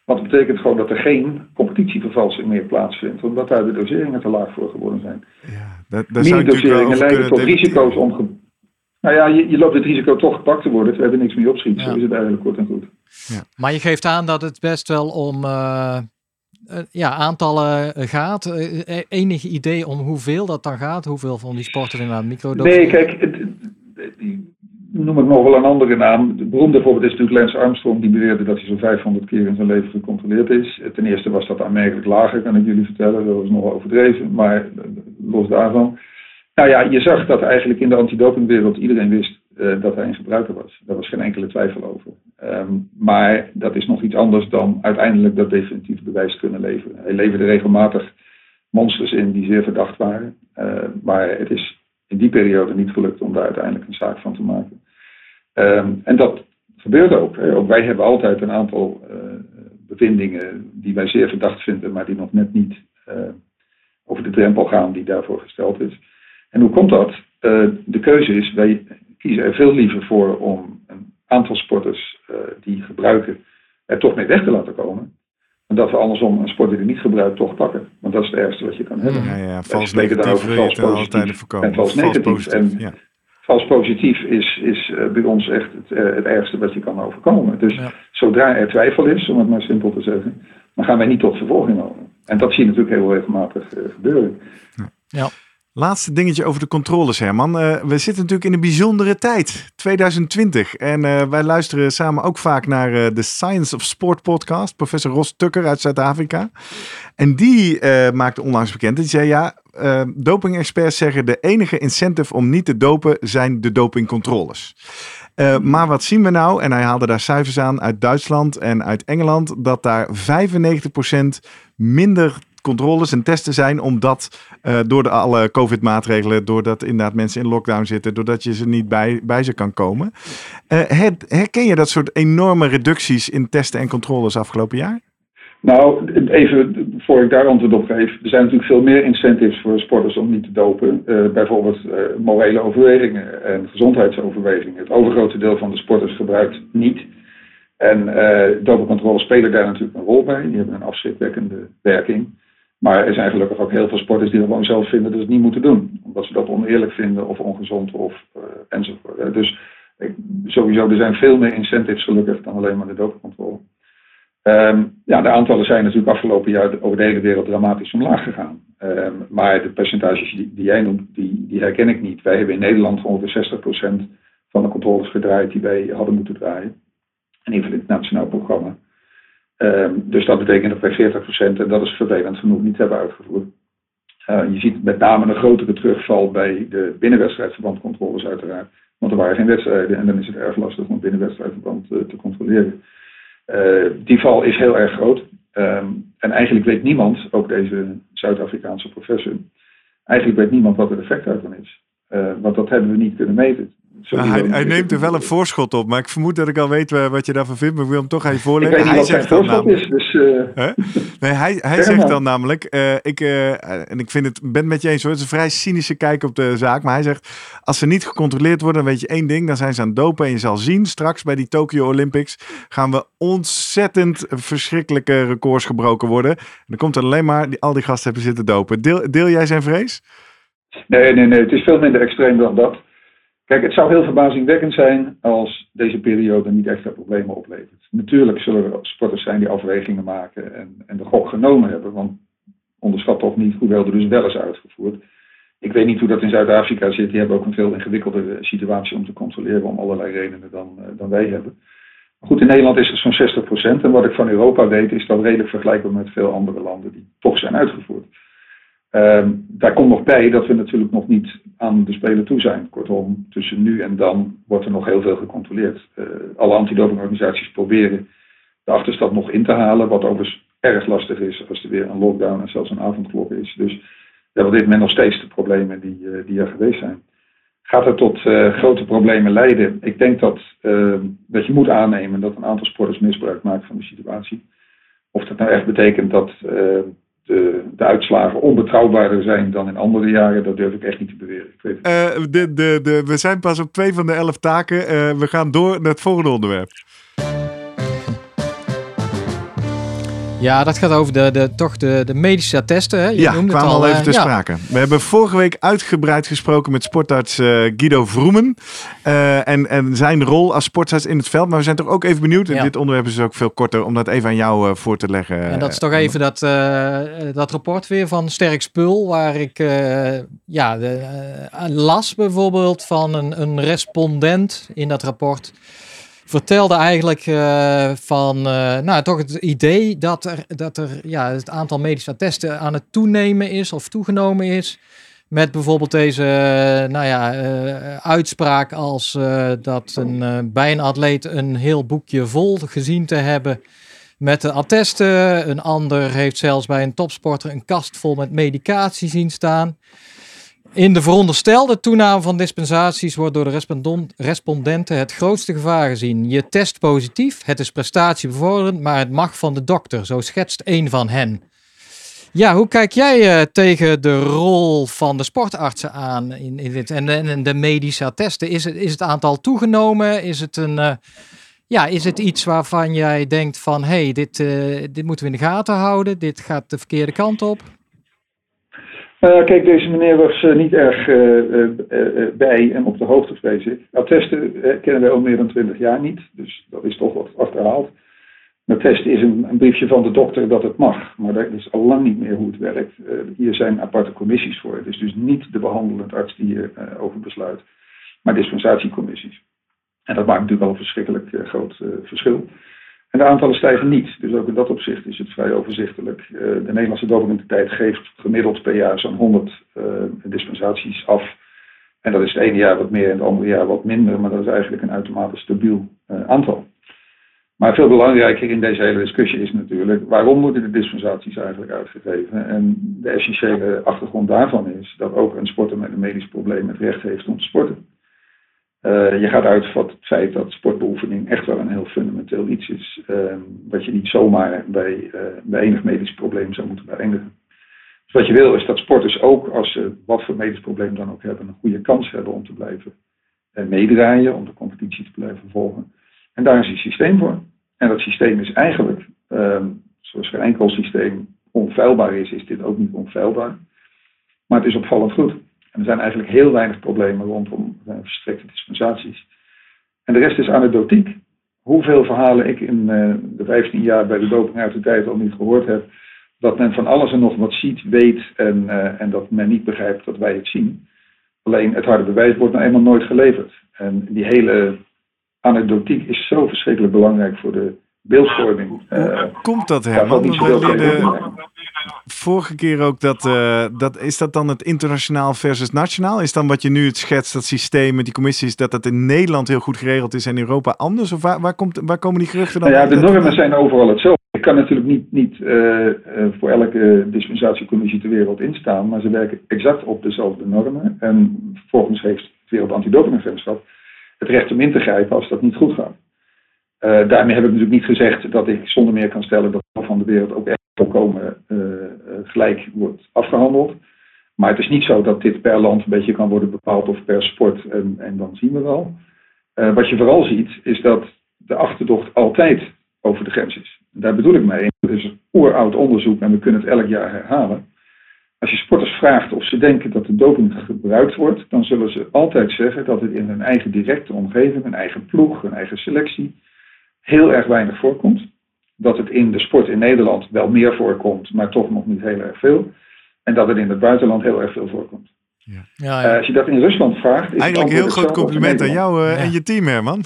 S3: Want dat betekent gewoon dat er geen competitievervalsing meer plaatsvindt, omdat daar de doseringen te laag voor geworden zijn. Ja,
S1: dat, dat zou doseringen
S3: leiden tot risico's om. Nou ja, je, je, loopt het risico toch gepakt te worden, terwijl er niks meer opschiet. Ja. Zo is het eigenlijk kort en goed.
S2: Ja. Maar je geeft aan dat het best wel om uh, ja, aantallen gaat. Uh, enig idee om hoeveel dat dan gaat? Hoeveel van die sporten inderdaad microdoseren?
S3: Nee, kijk, het, noem ik nog wel een andere naam. De beroemde voorbeeld is natuurlijk Lance Armstrong, die beweerde dat hij zo'n 500 keer in zijn leven gecontroleerd is. Ten eerste was dat aanmerkelijk lager, kan ik jullie vertellen. Dat was nog overdreven, maar los daarvan. Nou ja, je zag dat eigenlijk in de antidopingwereld iedereen wist uh, dat hij een gebruiker was. Daar was geen enkele twijfel over. Um, maar dat is nog iets anders dan uiteindelijk dat definitief bewijs kunnen leveren. Hij leverde regelmatig monsters in die zeer verdacht waren. Uh, maar het is in die periode niet gelukt om daar uiteindelijk een zaak van te maken. Um, en dat gebeurt ook. Hè. Ook wij hebben altijd een aantal uh, bevindingen die wij zeer verdacht vinden, maar die nog net niet over de drempel gaan die daarvoor gesteld is. En hoe komt dat? Uh, de keuze is, wij kiezen er veel liever voor om een aantal sporters die gebruiken er toch mee weg te laten komen. En dat we andersom een sporter die niet gebruikt toch pakken. Want dat is het ergste wat je kan hebben.
S1: Ja, ja, vals negatief wil je altijd voorkomen.
S3: En vals negatief. en, ja vals positief is, is uh, bij ons echt het, uh, het ergste wat je kan overkomen. Dus zodra er twijfel is, om het maar simpel te zeggen, dan gaan wij niet tot vervolging over. En dat zie je natuurlijk heel regelmatig uh, gebeuren.
S1: Ja. Laatste dingetje over de controles, Herman. we zitten natuurlijk in een bijzondere tijd, 2020. En wij luisteren samen ook vaak naar de Science of Sport podcast. Professor Ros Tucker uit Zuid-Afrika. En die maakte onlangs bekend. Die zei, ja, doping-experts zeggen de enige incentive om niet te dopen zijn de dopingcontroles. Maar wat zien we nou? En hij haalde daar cijfers aan uit Duitsland en uit Engeland, dat daar 95% minder controles en testen zijn, omdat uh, door de alle COVID-maatregelen, doordat inderdaad mensen in lockdown zitten, doordat je ze niet bij, bij ze kan komen. Uh, herken je dat soort enorme reducties in testen en controles afgelopen jaar?
S3: Nou, even voor ik daar antwoord op geef. Er zijn natuurlijk veel meer incentives voor sporters om niet te dopen. Uh, bijvoorbeeld uh, morele overwegingen en gezondheidsoverwegingen. Het overgrote deel van de sporters gebruikt niet. En uh, dopingcontrole spelen daar natuurlijk een rol bij. Die hebben een afschrikwekkende werking. Maar er zijn gelukkig ook heel veel sporters die gewoon zelf vinden dat ze het niet moeten doen. Omdat ze dat oneerlijk vinden of ongezond of enzovoort. Dus sowieso, er zijn veel meer incentives gelukkig dan alleen maar de dopingcontrole. Um, ja, de aantallen zijn natuurlijk afgelopen jaar over de hele wereld dramatisch omlaag gegaan. Um, maar de percentages die, jij noemt, die, die herken ik niet. Wij hebben in Nederland ongeveer 60% van de controles gedraaid die wij hadden moeten draaien. Geval in het nationaal programma. Um, dus dat betekent dat wij 40%, en dat is vervelend genoeg, niet hebben uitgevoerd. Uh, je ziet met name een grotere terugval bij de binnenwedstrijdverbandcontroles uiteraard. Want er waren geen wedstrijden en dan is het erg lastig om binnenwedstrijdverband uh, te controleren. Uh, die val is heel erg groot. Um, en eigenlijk weet niemand, ook deze Zuid-Afrikaanse professor, eigenlijk weet niemand wat het effect daarvan is. Uh, want dat hebben we niet kunnen meten.
S1: Nou, hij, hij neemt er wel een voorschot op, maar ik vermoed dat ik al weet wat je daarvan vindt, maar ik wil hem toch even voorleggen.
S3: Ik weet niet hij zegt dan namelijk, is, dus, uh...
S1: Nee, hij, hij zegt dan namelijk, uh, ik, uh, en ik vind het, ben het met je eens hoor, het is een vrij cynische kijk op de zaak, maar hij zegt, als ze niet gecontroleerd worden, dan weet je één ding, dan zijn ze aan het dopen en je zal zien, straks bij die Tokyo Olympics gaan we ontzettend verschrikkelijke records gebroken worden. En dan komt er alleen maar, die, al die gasten hebben zitten dopen. Deel, deel jij zijn vrees?
S3: Nee, nee, nee, het is veel minder extreem dan dat. Kijk, het zou heel verbazingwekkend zijn als deze periode niet extra problemen oplevert. Natuurlijk zullen er sporters zijn die afwegingen maken en, en de gok genomen hebben, want onderschat toch niet hoewel er dus wel is uitgevoerd. Ik weet niet hoe dat in Zuid-Afrika zit. Die hebben ook een veel ingewikkeldere situatie om te controleren om allerlei redenen dan, uh, dan wij hebben. Goed, in Nederland is het zo'n 60%. En wat ik van Europa weet, is dat redelijk vergelijkbaar met veel andere landen die toch zijn uitgevoerd. Ehm, daar komt nog bij dat we natuurlijk nog niet aan de Spelen toe zijn. Kortom, tussen nu en dan wordt er nog heel veel gecontroleerd. Uh, alle antidopingorganisaties proberen de achterstand nog in te halen, wat overigens erg lastig is als er weer een lockdown en zelfs een avondklok is. Dus hebben op dit moment nog steeds de problemen die, uh, die er geweest zijn. Gaat het tot uh, grote problemen leiden? Ik denk dat, dat je moet aannemen dat een aantal sporters misbruik maken van de situatie. Of dat nou echt betekent dat de, de, uitslagen onbetrouwbaarder zijn dan in andere jaren, dat durf ik echt niet te beweren. Ik weet
S1: uh, de, de, de, we zijn pas op twee van de elf taken. Uh, we gaan door naar het volgende onderwerp.
S2: Ja, dat gaat over de, de, toch de, de medische testen. Hè?
S1: Je ja, kwamen al, al even te uh, sprake. Ja. We hebben vorige week uitgebreid gesproken met sportarts uh, Guido Vroemen. Uh, en, en zijn rol als sportarts in het veld. Maar we zijn toch ook even benieuwd. En ja. dit onderwerp is ook veel korter om dat even aan jou voor te leggen.
S2: En dat is toch even dat, dat rapport weer van Sterk Spul. Waar ik ja, de, las bijvoorbeeld van een, een respondent in dat rapport vertelde eigenlijk uh, van, uh, nou toch het idee dat er, dat er ja, het aantal medische testen aan het toenemen is of toegenomen is. Met bijvoorbeeld deze nou ja, uitspraak als dat een, bij een atleet een heel boekje vol gezien te hebben met de attesten. Een ander heeft zelfs bij een topsporter een kast vol met medicatie zien staan. In de veronderstelde toename van dispensaties wordt door de respondenten het grootste gevaar gezien. Je test positief, het is prestatiebevorderend, maar het mag van de dokter, zo schetst een van hen. Ja, hoe kijk jij uh, tegen de rol van de sportartsen aan in, in dit en, en, de medische attesten? Is het, is het aantal toegenomen? Is het, een, uh, ja, is het iets waarvan jij denkt van hé, hey, dit, uh, dit moeten we in de gaten houden, dit gaat de verkeerde kant op?
S3: Uh, kijk, deze meneer was uh, niet erg uh, bij en op de hoogte, vrees ik. Attesten kennen wij al meer dan twintig jaar niet, dus dat is toch wat achterhaald. Een attest is een, briefje van de dokter dat het mag, maar dat is al lang niet meer hoe het werkt. hier zijn aparte commissies voor. Het is dus niet de behandelend arts die hierover besluit, maar dispensatiecommissies. En dat maakt natuurlijk al een verschrikkelijk groot verschil. En de aantallen stijgen niet. Dus ook in dat opzicht is het vrij overzichtelijk. Uh, de Nederlandse dopingentiteit geeft gemiddeld per jaar zo'n 100 uh, dispensaties af. En dat is het ene jaar wat meer en het andere jaar wat minder. Maar dat is eigenlijk een uitermate stabiel uh, aantal. Maar veel belangrijker in deze hele discussie is natuurlijk waarom worden de dispensaties eigenlijk uitgegeven. En de essentiële achtergrond daarvan is dat ook een sporter met een medisch probleem het recht heeft om te sporten. Uh, je gaat uit van het feit dat sportbeoefening echt wel een heel fundamenteel iets is. Uh, wat je niet zomaar bij, uh, bij enig medisch probleem zou moeten beëindigen. Dus wat je wil is dat sporters ook, als ze wat voor medisch probleem dan ook hebben, een goede kans hebben om te blijven meedraaien, om de competitie te blijven volgen. En daar is een systeem voor. En dat systeem is eigenlijk, ehm, zoals geen enkel systeem onfeilbaar is, is dit ook niet onfeilbaar. Maar het is opvallend goed. En er zijn eigenlijk heel weinig problemen rondom uh, verstrekte dispensaties. En de rest is anekdotiek. Hoeveel verhalen ik in uh, de 15 jaar bij de doping uit de tijd al niet gehoord heb. Dat men van alles en nog wat ziet, weet en, uh, en dat men niet begrijpt dat wij het zien. Alleen het harde bewijs wordt nou eenmaal nooit geleverd. En die hele anekdotiek is zo verschrikkelijk belangrijk voor de beeldvorming.
S1: Hoe komt dat, Herman? Ja, vorige keer ook dat, uh, dat. Is dat dan het internationaal versus nationaal? Is dan wat je nu het schetst, dat systeem met die commissies, dat dat in Nederland heel goed geregeld is en in Europa anders? Of waar, waar, komt, waar komen die geruchten dan?
S3: Nou ja, de normen zijn overal hetzelfde. Ik kan natuurlijk niet, niet uh, uh, voor elke dispensatiecommissie ter wereld instaan, maar ze werken exact op dezelfde normen. En volgens heeft het Wereld Antidopingagentschap het recht om in te grijpen als dat niet goed gaat. Uh, daarmee heb ik natuurlijk niet gezegd dat ik zonder meer kan stellen dat van de wereld ook echt volkomen uh, gelijk wordt afgehandeld. Maar het is niet zo dat dit per land een beetje kan worden bepaald of per sport en, en dan zien we wel. Uh, wat je vooral ziet is dat de achterdocht altijd over de grens is. Daar bedoel ik mee. Het is een oeroud onderzoek en we kunnen het elk jaar herhalen. Als je sporters vraagt of ze denken dat de doping gebruikt wordt, dan zullen ze altijd zeggen dat het in hun eigen directe omgeving, hun eigen ploeg, hun eigen selectie, heel erg weinig voorkomt. Dat het in de sport in Nederland wel meer voorkomt, maar toch nog niet heel erg veel. En dat het in het buitenland heel erg veel voorkomt. Ja. Ja, ja. Uh, als je dat in Rusland vraagt.
S1: Is Eigenlijk een heel groot compliment aan jou uh, en je team, Herman.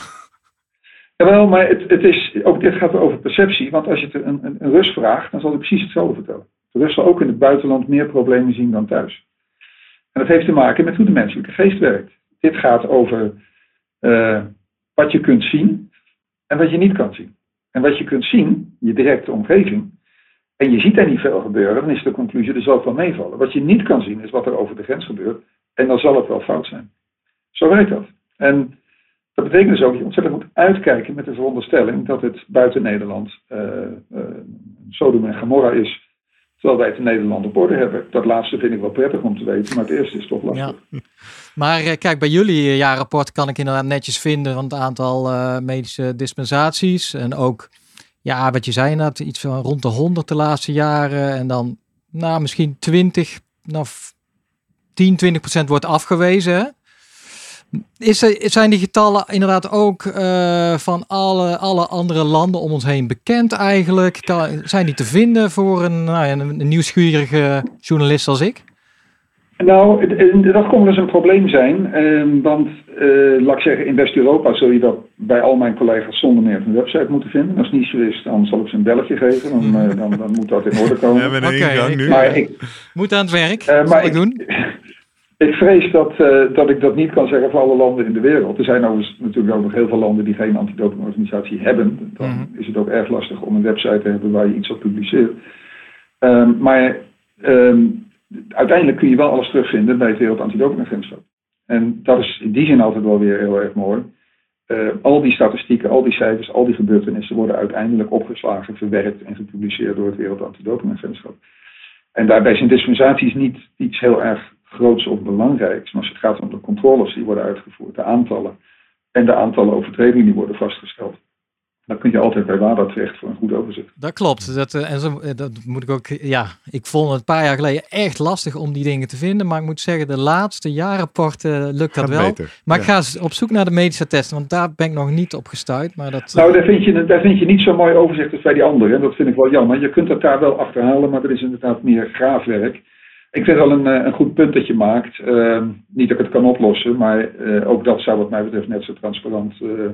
S3: Jawel, maar het, het is, ook dit gaat over perceptie. Want als je het een, een, een Rus vraagt, dan zal hij precies hetzelfde vertellen. De Rus zal ook in het buitenland meer problemen zien dan thuis. En dat heeft te maken met hoe de menselijke geest werkt. Dit gaat over uh, wat je kunt zien en wat je niet kan zien. En wat je kunt zien, je directe omgeving, en je ziet er niet veel gebeuren, dan is de conclusie, er zal wel meevallen. Wat je niet kan zien, is wat er over de grens gebeurt. En dan zal het wel fout zijn. Zo werkt dat. En dat betekent dus ook dat je ontzettend moet uitkijken met de veronderstelling dat het buiten Nederland uh, Sodom en Gomorra is. Terwijl wij het in Nederland op orde hebben. Dat laatste vind ik wel prettig om te weten, maar het eerste is toch lastig. Ja.
S2: Maar uh, kijk, bij jullie jaarrapport kan ik inderdaad netjes vinden van het aantal medische dispensaties. En ook, ja, wat je zei inderdaad, iets van rond de 100 de laatste jaren. En dan, nou, misschien 20, nou, 10, 20 procent wordt afgewezen. Is er, zijn die getallen inderdaad ook uh, van alle, alle andere landen om ons heen bekend eigenlijk? Kan, zijn die te vinden voor een, nou ja, een, nieuwsgierige journalist als ik?
S3: Nou, dat kon wel eens een probleem zijn. Uh, want, uh, laat ik zeggen, in West-Europa zul je dat bij al mijn collega's zonder meer op een website moeten vinden. Als het niet zo is, dan zal ik ze een belletje geven. Dan, uh, dan, dan moet dat in orde komen.
S1: We hebben okay, nu.
S2: Maar ik, moet aan het werk. maar ik, doen.
S3: Ik vrees dat, uh, dat ik dat niet kan zeggen voor alle landen in de wereld. Er zijn overigens natuurlijk ook nog heel veel landen die geen antidopingorganisatie hebben. Dan mhm. is het ook erg lastig om een website te hebben waar je iets op publiceert. Um, maar um, uiteindelijk kun je wel alles terugvinden bij het Wereld Antidopingagentschap. En dat is in die zin altijd wel weer heel erg mooi. Uh, al die statistieken, al die cijfers, al die gebeurtenissen worden uiteindelijk opgeslagen, verwerkt en gepubliceerd door het Wereld Antidopingagentschap. En daarbij zijn dispensaties niet iets heel erg groots of belangrijks. Maar als het gaat om de controles die worden uitgevoerd, de aantallen en de aantallen overtredingen die worden vastgesteld. Dan kun je altijd bij WADA terecht voor een goed overzicht.
S2: Dat klopt. Dat, eh, en zo, eh, dat moet ik ook. Ja, ik vond het een paar jaar geleden echt lastig om die dingen te vinden. Maar ik moet zeggen, de laatste jarenporten lukt dat wel. Maar ik ga op zoek naar de medische testen, want daar ben ik nog niet op gestuurd. Maar dat,
S3: nou, daar vind, je, daar vind je niet zo'n mooi overzicht als bij die anderen. Dat vind ik wel jammer. Je kunt het daar wel achterhalen, maar er is inderdaad meer graafwerk. Ik vind wel een, eh, een goed punt dat je maakt. Uh, niet dat ik het kan oplossen, maar uh, ook dat zou wat mij betreft net zo transparant uh,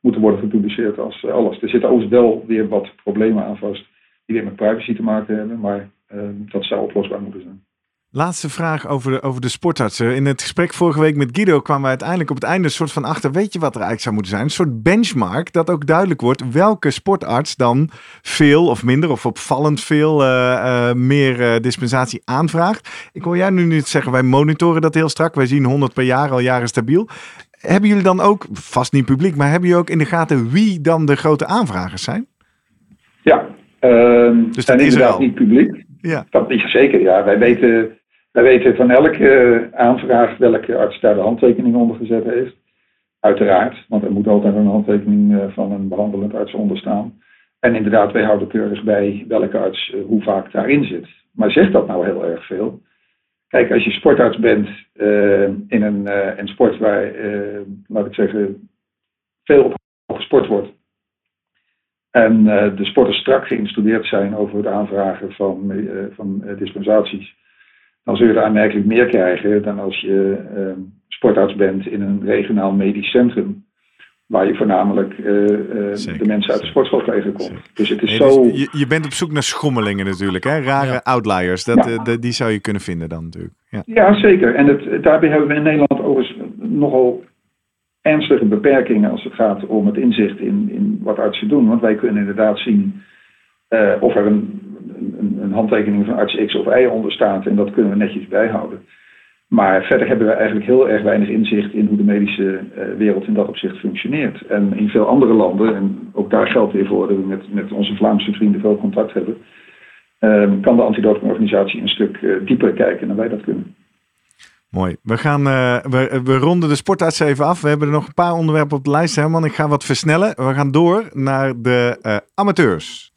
S3: moeten worden gepubliceerd als alles. Er zitten overigens wel weer wat problemen aan vast die weer met privacy te maken hebben, maar ehm, dat zou oplosbaar moeten zijn.
S1: Laatste vraag over de, over de sportartsen. In het gesprek vorige week met Guido kwamen we uiteindelijk op het einde een soort van achter. Weet je wat er eigenlijk zou moeten zijn? Een soort benchmark dat ook duidelijk wordt welke sportarts dan veel of minder of opvallend veel uh, uh, meer uh, dispensatie aanvraagt. Ik hoor jij nu niet zeggen, wij monitoren dat heel strak. Wij zien 100 per jaar al jaren stabiel. Hebben jullie dan ook, vast niet publiek, maar hebben jullie ook in de gaten wie dan de grote aanvragers zijn?
S3: Ja, ehm, dus dat is inderdaad niet publiek. Ja. Dat is zeker, ja. Wij weten wij weten van elke eh, aanvraag welke arts daar de handtekening onder gezet heeft. Uiteraard, want er moet altijd een handtekening eh, van een behandelend arts onder staan. En inderdaad, wij houden keurig bij welke arts eh, hoe vaak daarin zit. Maar zegt dat nou heel erg veel? Kijk, als je sportarts bent in een, sport waar, laat ik zeggen, veel op gesport wordt. En de sporters strak geïnstrueerd zijn over het aanvragen van, van dispensaties dan zul je er aanmerkelijk meer krijgen dan als je uh, sportarts bent in een regionaal medisch centrum. Waar je voornamelijk uh, de mensen uit de sportschool tegenkomt. Dus het is zo.
S1: Dus je, je, bent op zoek naar schommelingen natuurlijk, hè? rare outliers. Dat, de, die zou je kunnen vinden dan natuurlijk.
S3: Ja, ja zeker. En het, daarbij hebben we in Nederland overigens nogal ernstige beperkingen als het gaat om het inzicht in, in wat artsen doen. Want wij kunnen inderdaad zien uh, of er een een, handtekening van arts X of Y onder staat en dat kunnen we netjes bijhouden. Maar verder hebben we eigenlijk heel erg weinig inzicht in hoe de medische uh, wereld in dat opzicht functioneert. En in veel andere landen, en ook daar geldt weer voor dat we met, met onze Vlaamse vrienden veel contact hebben, uh, kan de antidopingorganisatie een stuk uh, dieper kijken dan wij dat kunnen.
S1: Mooi. We, gaan, uh, we, we ronden de sportarts even af. We hebben er nog een paar onderwerpen op de lijst, Herman. Ik ga wat versnellen. We gaan door naar de amateurs.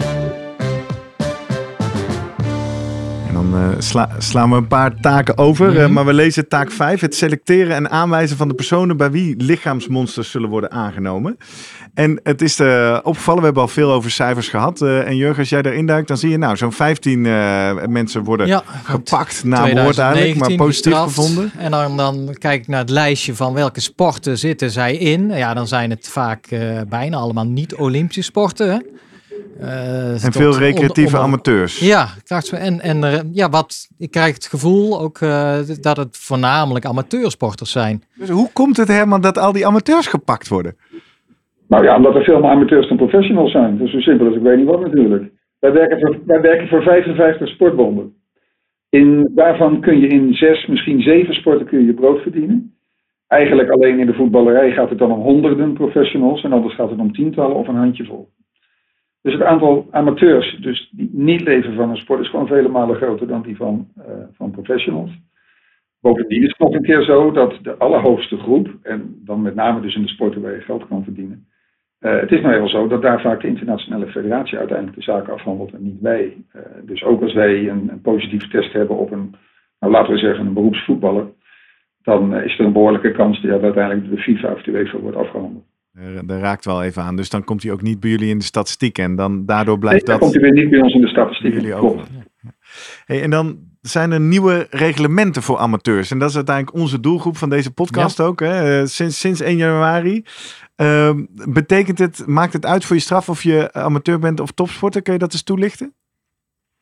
S1: Dan uh, sla, slaan we een paar taken over. Mm -hmm. maar we lezen taak 5. Het selecteren en aanwijzen van de personen bij wie lichaamsmonsters zullen worden aangenomen. En het is uh, opgevallen, we hebben al veel over cijfers gehad. En Jurgen, als jij daarin duikt, dan zie je nou zo'n 15 mensen worden ja, gepakt na moord eigenlijk, maar positief gevonden.
S2: En dan, dan kijk ik naar het lijstje van welke sporten zitten zij in. Ja, dan zijn het vaak bijna allemaal niet-Olympische sporten.
S1: Uh, en veel recreatieve amateurs.
S2: Ja, en, en uh, ja, wat, ik krijg het gevoel ook uh, dat het voornamelijk amateursporters zijn.
S1: Dus hoe komt het Herman dat al die amateurs gepakt worden?
S3: Nou ja, omdat er veel meer amateurs dan professionals zijn. Dus zo simpel als ik weet niet wat natuurlijk. Wij werken voor, wij werken voor 55 sportbonden. In, daarvan kun je in zes, misschien zeven sporten kun je, je brood verdienen. Eigenlijk alleen in de voetballerij gaat het dan om honderden professionals en anders gaat het om tientallen of een handjevol. Dus het aantal amateurs dus die niet leven van een sport is gewoon vele malen groter dan die van, uh, van professionals. Bovendien is het nog een keer zo dat de allerhoogste groep, en dan met name dus in de sporten waar je geld kan verdienen, uh, het is nou heel zo dat daar vaak de internationale federatie uiteindelijk de zaken afhandelt en niet wij. Uh, dus ook als wij een, een, positieve test hebben op een, nou laten we zeggen, een beroepsvoetballer, dan is er een behoorlijke kans dat uiteindelijk de FIFA of de UEFA wordt afgehandeld.
S1: Daar raakt wel even aan. Dus dan komt hij ook niet bij jullie in de statistiek. En dan daardoor blijft
S3: nee,
S1: dat.
S3: Dan komt hij weer niet bij ons in de statistiek. Jullie ook.
S1: Hey, en dan zijn er nieuwe reglementen voor amateurs. En dat is uiteindelijk onze doelgroep van deze podcast ook. Hè? Eh, sinds, sinds 1 januari. Uh, betekent het, maakt het uit voor je straf of je amateur bent of topsporter? Kun je dat eens toelichten?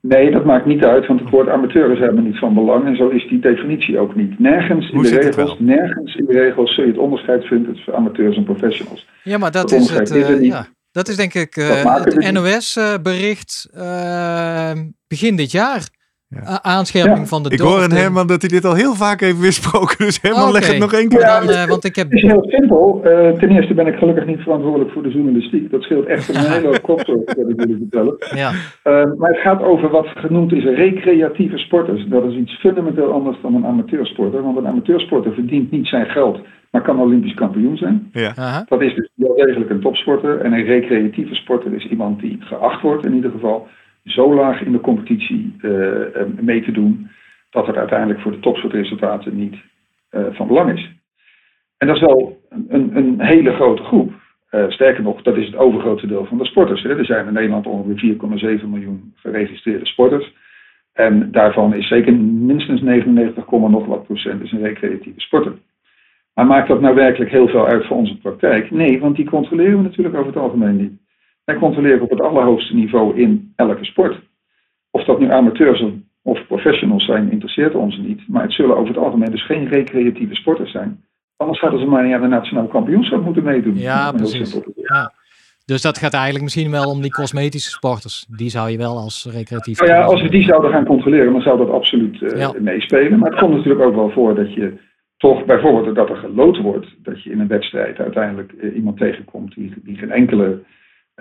S3: Nee, dat maakt niet uit, want het woord amateur is helemaal niet van belang en zo is die definitie ook niet. Nergens in de regels, nergens in de regels zul je het onderscheid vinden tussen amateurs en professionals.
S2: Ja, maar dat, is het. Uh, ja. Dat is denk ik uh, het NOS-bericht uh, begin dit jaar. Ja. Aanscherping van de
S1: Ik hoor aan Herman dat hij dit al heel vaak heeft weersproken. Dus Herman, okay. leg het nog één keer ja, uit.
S2: Uh, want ik heb...
S3: Het is heel simpel. Uh, ten eerste ben ik gelukkig niet verantwoordelijk voor de journalistiek. Dat scheelt echt een hele hoop kopzorg, dat ik jullie vertellen.
S2: Ja.
S3: Uh, maar het gaat over wat genoemd is recreatieve sporters. Dat is iets fundamenteel anders dan een amateursporter. Want een amateursporter verdient niet zijn geld, maar kan olympisch kampioen zijn.
S1: Ja.
S3: Dat is dus wel degelijk een topsporter. En een recreatieve sporter is iemand die geacht wordt in ieder geval zo laag in de competitie uh, mee te doen, dat het uiteindelijk voor de topsportresultaten niet uh, van belang is. En dat is wel een, een hele grote groep. Sterker nog, dat is het overgrootste deel van de sporters. Hè. Er zijn in Nederland ongeveer 4,7 miljoen geregistreerde sporters. En daarvan is zeker minstens 99, nog wat procent is een recreatieve sporter. Maar maakt dat nou werkelijk heel veel uit voor onze praktijk? Nee, want die controleren we natuurlijk over het algemeen niet. Wij controleren op het allerhoogste niveau in elke sport. Of dat nu amateurs of professionals zijn, interesseert ons niet. Maar het zullen over het algemeen dus geen recreatieve sporters zijn. Anders hadden ze maar niet aan de nationale kampioenschap moeten meedoen.
S2: Ja, precies. Ja. Dus dat gaat eigenlijk misschien wel om die cosmetische sporters. Die zou je wel als recreatief.
S3: Nou ja, als we die zouden gaan controleren, dan zou dat absoluut uh, ja. meespelen. Maar het komt natuurlijk ook wel voor dat je toch bijvoorbeeld dat er geloot wordt. Dat je in een wedstrijd uiteindelijk uh, iemand tegenkomt die, die geen enkele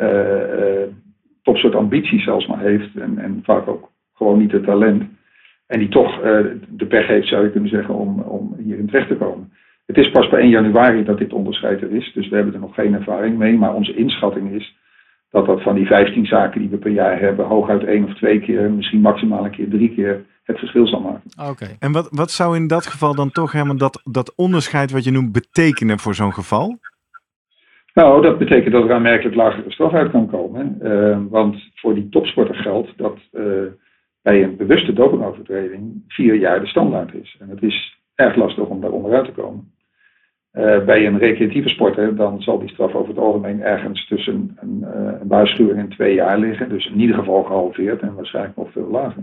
S3: uh, topsoort ambities zelfs maar heeft. En, en vaak ook gewoon niet het talent. En die toch uh, de pech heeft, zou je kunnen zeggen, om, om hierin terecht te komen. Het is pas bij 1 januari dat dit onderscheid er is. Dus we hebben er nog geen ervaring mee. Maar onze inschatting is dat dat van die 15 zaken die we per jaar hebben, hooguit één of twee keer, misschien maximaal een keer drie keer het verschil zal maken.
S1: Oké. En wat, wat zou in dat geval dan toch helemaal dat, dat onderscheid wat je noemt betekenen voor zo'n geval?
S3: Nou, dat betekent dat er aanmerkelijk lagere straf uit kan komen. Uh, want voor die topsporter geldt dat uh, bij een bewuste dopingovertreding vier jaar de standaard is. En het is erg lastig om daar onderuit te komen. Uh, bij een recreatieve sporter dan zal die straf over het algemeen ergens tussen een, een waarschuwing en twee jaar liggen. Dus in ieder geval gehalveerd en waarschijnlijk nog veel lager.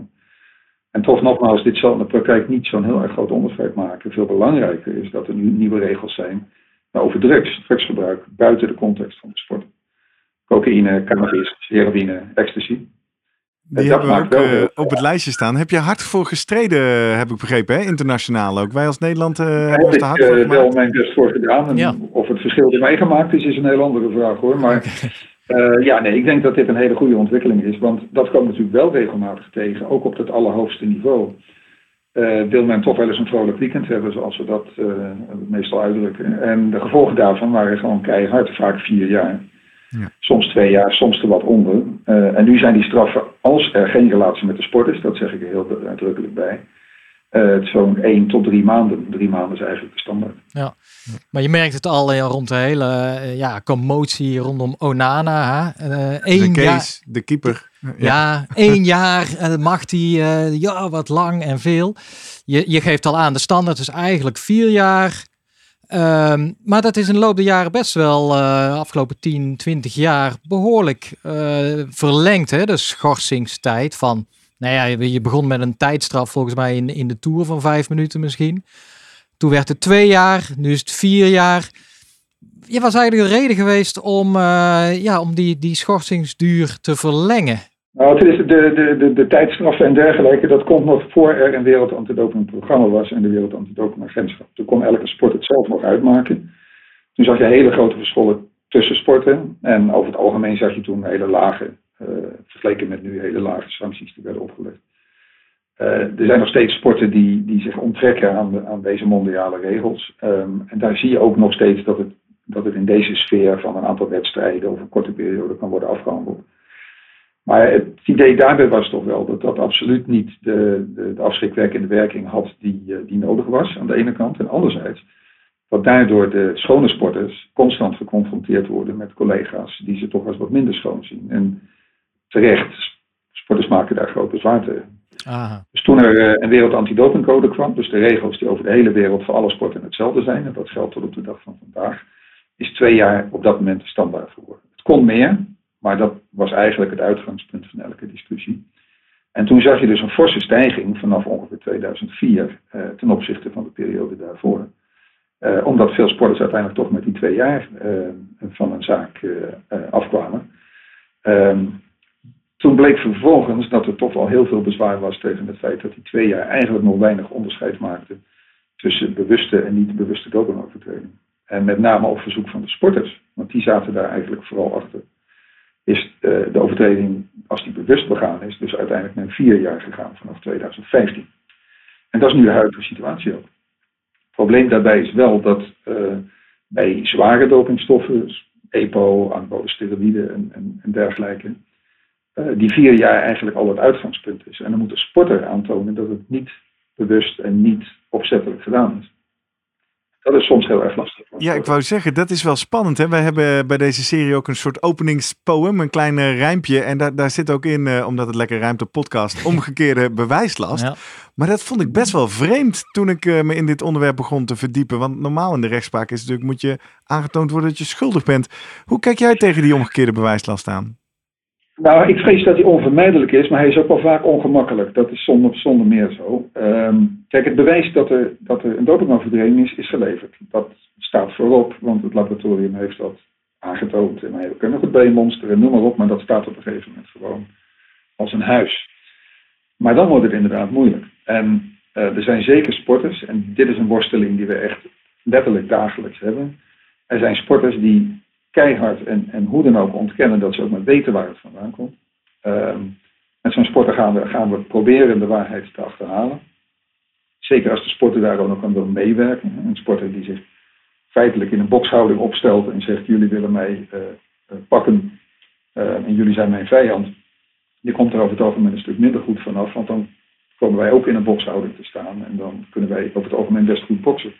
S3: En toch nogmaals, dit zal in de praktijk niet zo'n heel erg groot onderscheid maken. Veel belangrijker is dat er nu nieuwe regels zijn over drugs, drugsgebruik buiten de context van de sport. Cocaïne, cannabis, heroïne, ecstasy.
S1: Die hebben we ook uh, op het lijstje staan. Heb je hard voor gestreden, heb ik begrepen, hè? internationaal ook. Wij als Nederland uh, hebben
S3: er
S1: hard voor
S3: Ik heb wel mijn best voor gedaan. En ja. Of het verschil ermee gemaakt is, is een heel andere vraag hoor. Maar uh, ja, nee, ik denk dat dit een hele goede ontwikkeling is. Want dat komt natuurlijk wel regelmatig tegen, ook op het allerhoogste niveau uh, wil men toch wel eens een vrolijk weekend hebben, zoals we dat uh, meestal uitdrukken. En de gevolgen daarvan waren gewoon keihard, vaak vier jaar. Ja. Soms twee jaar, soms er wat onder. en nu zijn die straffen, als er geen relatie met de sport is, dat zeg ik er heel uitdrukkelijk bij, uh, zo'n 1 tot 3 maanden. Drie maanden is eigenlijk de standaard.
S2: Ja, maar je merkt het al rond de hele ja, commotie rondom Onana. Hè?
S1: Uh, de case, de keeper.
S2: Ja, één jaar mag hij, ja, wat lang en veel. Je, je geeft al aan, de standaard is eigenlijk vier jaar. Um, maar dat is in de loop der jaren best wel, uh, afgelopen 10, 20 jaar, behoorlijk verlengd. Hè? De schorsingstijd van nou ja, je begon met een tijdstraf volgens mij in, in de Tour van vijf minuten misschien. Toen werd het twee jaar, nu is het vier jaar. Je was eigenlijk een reden geweest om, ja, om die, die schorsingsduur te verlengen.
S3: Nou, het is de, de, de, de tijdstraffen en dergelijke, dat komt nog voor er een wereld programma was en de wereld agentschap. Toen kon elke sport het zelf nog uitmaken. Toen zag je hele grote verschillen tussen sporten. En over het algemeen zag je toen hele lage uh, vergeleken met nu hele lage sancties die werden opgelegd. Uh, er zijn nog steeds sporten die, die zich onttrekken aan, de, aan deze mondiale regels. Um, en daar zie je ook nog steeds dat het, dat het in deze sfeer van een aantal wedstrijden over een korte periode kan worden afgehandeld. Maar het idee daarbij was toch wel dat dat absoluut niet de, de, de afschrikwekkende werking had die, uh, die nodig was aan de ene kant. En anderzijds, dat daardoor de schone sporters constant geconfronteerd worden met collega's die ze toch als wat minder schoon zien. En terecht. Sporters maken daar groot bezwaar tegen. Dus toen er uh, een wereld antidopingcode kwam, dus de regels die over de hele wereld voor alle sporten hetzelfde zijn, en dat geldt tot op de dag van vandaag, is twee jaar op dat moment de standaard geworden. Het kon meer, maar dat was eigenlijk het uitgangspunt van elke discussie. En toen zag je dus een forse stijging vanaf ongeveer 2004 uh, eh, ten opzichte van de periode daarvoor. Uh, omdat veel sporters uiteindelijk toch met die twee jaar uh, van een zaak afkwamen. Ehm, toen bleek vervolgens dat er toch wel heel veel bezwaar was tegen het feit dat die twee jaar eigenlijk nog weinig onderscheid maakten tussen bewuste en niet bewuste dopingovertreding. En met name op verzoek van de sporters, want die zaten daar eigenlijk vooral achter, is uh, de overtreding, als die bewust begaan is, dus uiteindelijk naar vier jaar gegaan vanaf 2015. En dat is nu de huidige situatie ook. Het probleem daarbij is wel dat uh, bij zware dopingstoffen, EPO, anabole steroïden en, en, en dergelijke, eh, die vier jaar eigenlijk al het uitgangspunt is. En dan moet de sporter aantonen dat het niet bewust en niet opzettelijk gedaan is. Dat is soms heel erg lastig.
S1: Ja, ik wou zeggen, dat is wel spannend. Hè? Wij hebben bij deze serie ook een soort openingspoem, een klein rijmpje. En daar, daar zit ook in, uh, omdat het lekker op podcast, omgekeerde bewijslast. Ja. Maar dat vond ik best wel vreemd toen ik uh, me in dit onderwerp begon te verdiepen. Want normaal in de rechtspraak is natuurlijk, moet je aangetoond worden dat je schuldig bent. Hoe kijk jij tegen die omgekeerde bewijslast aan?
S3: Nou, ik vrees dat hij onvermijdelijk is, maar hij is ook wel vaak ongemakkelijk. Dat is zonder, zonder meer zo. Um, kijk, het bewijs dat er, dat er een dopingovertreding is, is geleverd. Dat staat voorop, want het laboratorium heeft dat aangetoond. En we kunnen het B-monster en noem maar op, maar dat staat op een gegeven moment gewoon als een huis. Maar dan wordt het inderdaad moeilijk. En uh, er zijn zeker sporters, en dit is een worsteling die we echt letterlijk dagelijks hebben. Er zijn sporters die keihard en, en hoe dan ook ontkennen dat ze ook maar weten waar het vandaan komt. Um, met zo'n sporter gaan we, gaan we proberen de waarheid te achterhalen. Zeker als de sporter daar ook nog aan wil meewerken. Een sporter die zich feitelijk in een bokshouding opstelt en zegt: Jullie willen mij uh, pakken uh, en jullie zijn mijn vijand. Die komt er over het algemeen een stuk minder goed vanaf, want dan komen wij ook in een bokshouding te staan en dan kunnen wij over het algemeen best goed boksen.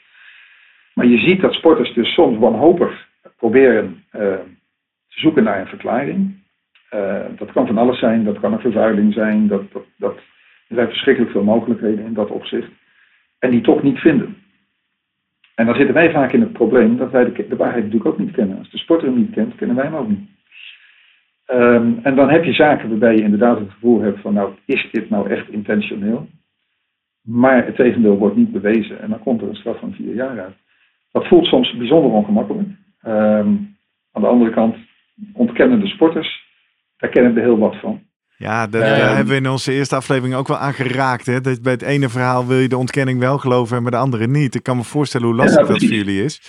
S3: Maar je ziet dat sporters dus soms wanhopig proberen uh, te zoeken naar een verklaring. Uh, dat kan van alles zijn, dat kan een vervuiling zijn, dat, dat, er zijn verschrikkelijk veel mogelijkheden in dat opzicht. En die toch niet vinden. En dan zitten wij vaak in het probleem dat wij de, de waarheid natuurlijk ook niet kennen. Als de sporter hem niet kent, kennen wij hem ook niet. Um, en dan heb je zaken waarbij je inderdaad het gevoel hebt van, nou, is dit nou echt intentioneel? Maar het tegendeel wordt niet bewezen en dan komt er een straf van vier jaar uit. Dat voelt soms bijzonder ongemakkelijk. Um, aan de andere kant, ontkennende sporters, daar kennen we heel wat van.
S1: Ja, daar um, hebben we in onze eerste aflevering ook wel aan geraakt. Hè? Dat bij het ene verhaal wil je de ontkenning wel geloven en bij de andere niet. Ik kan me voorstellen hoe lastig ja, dat voor jullie is.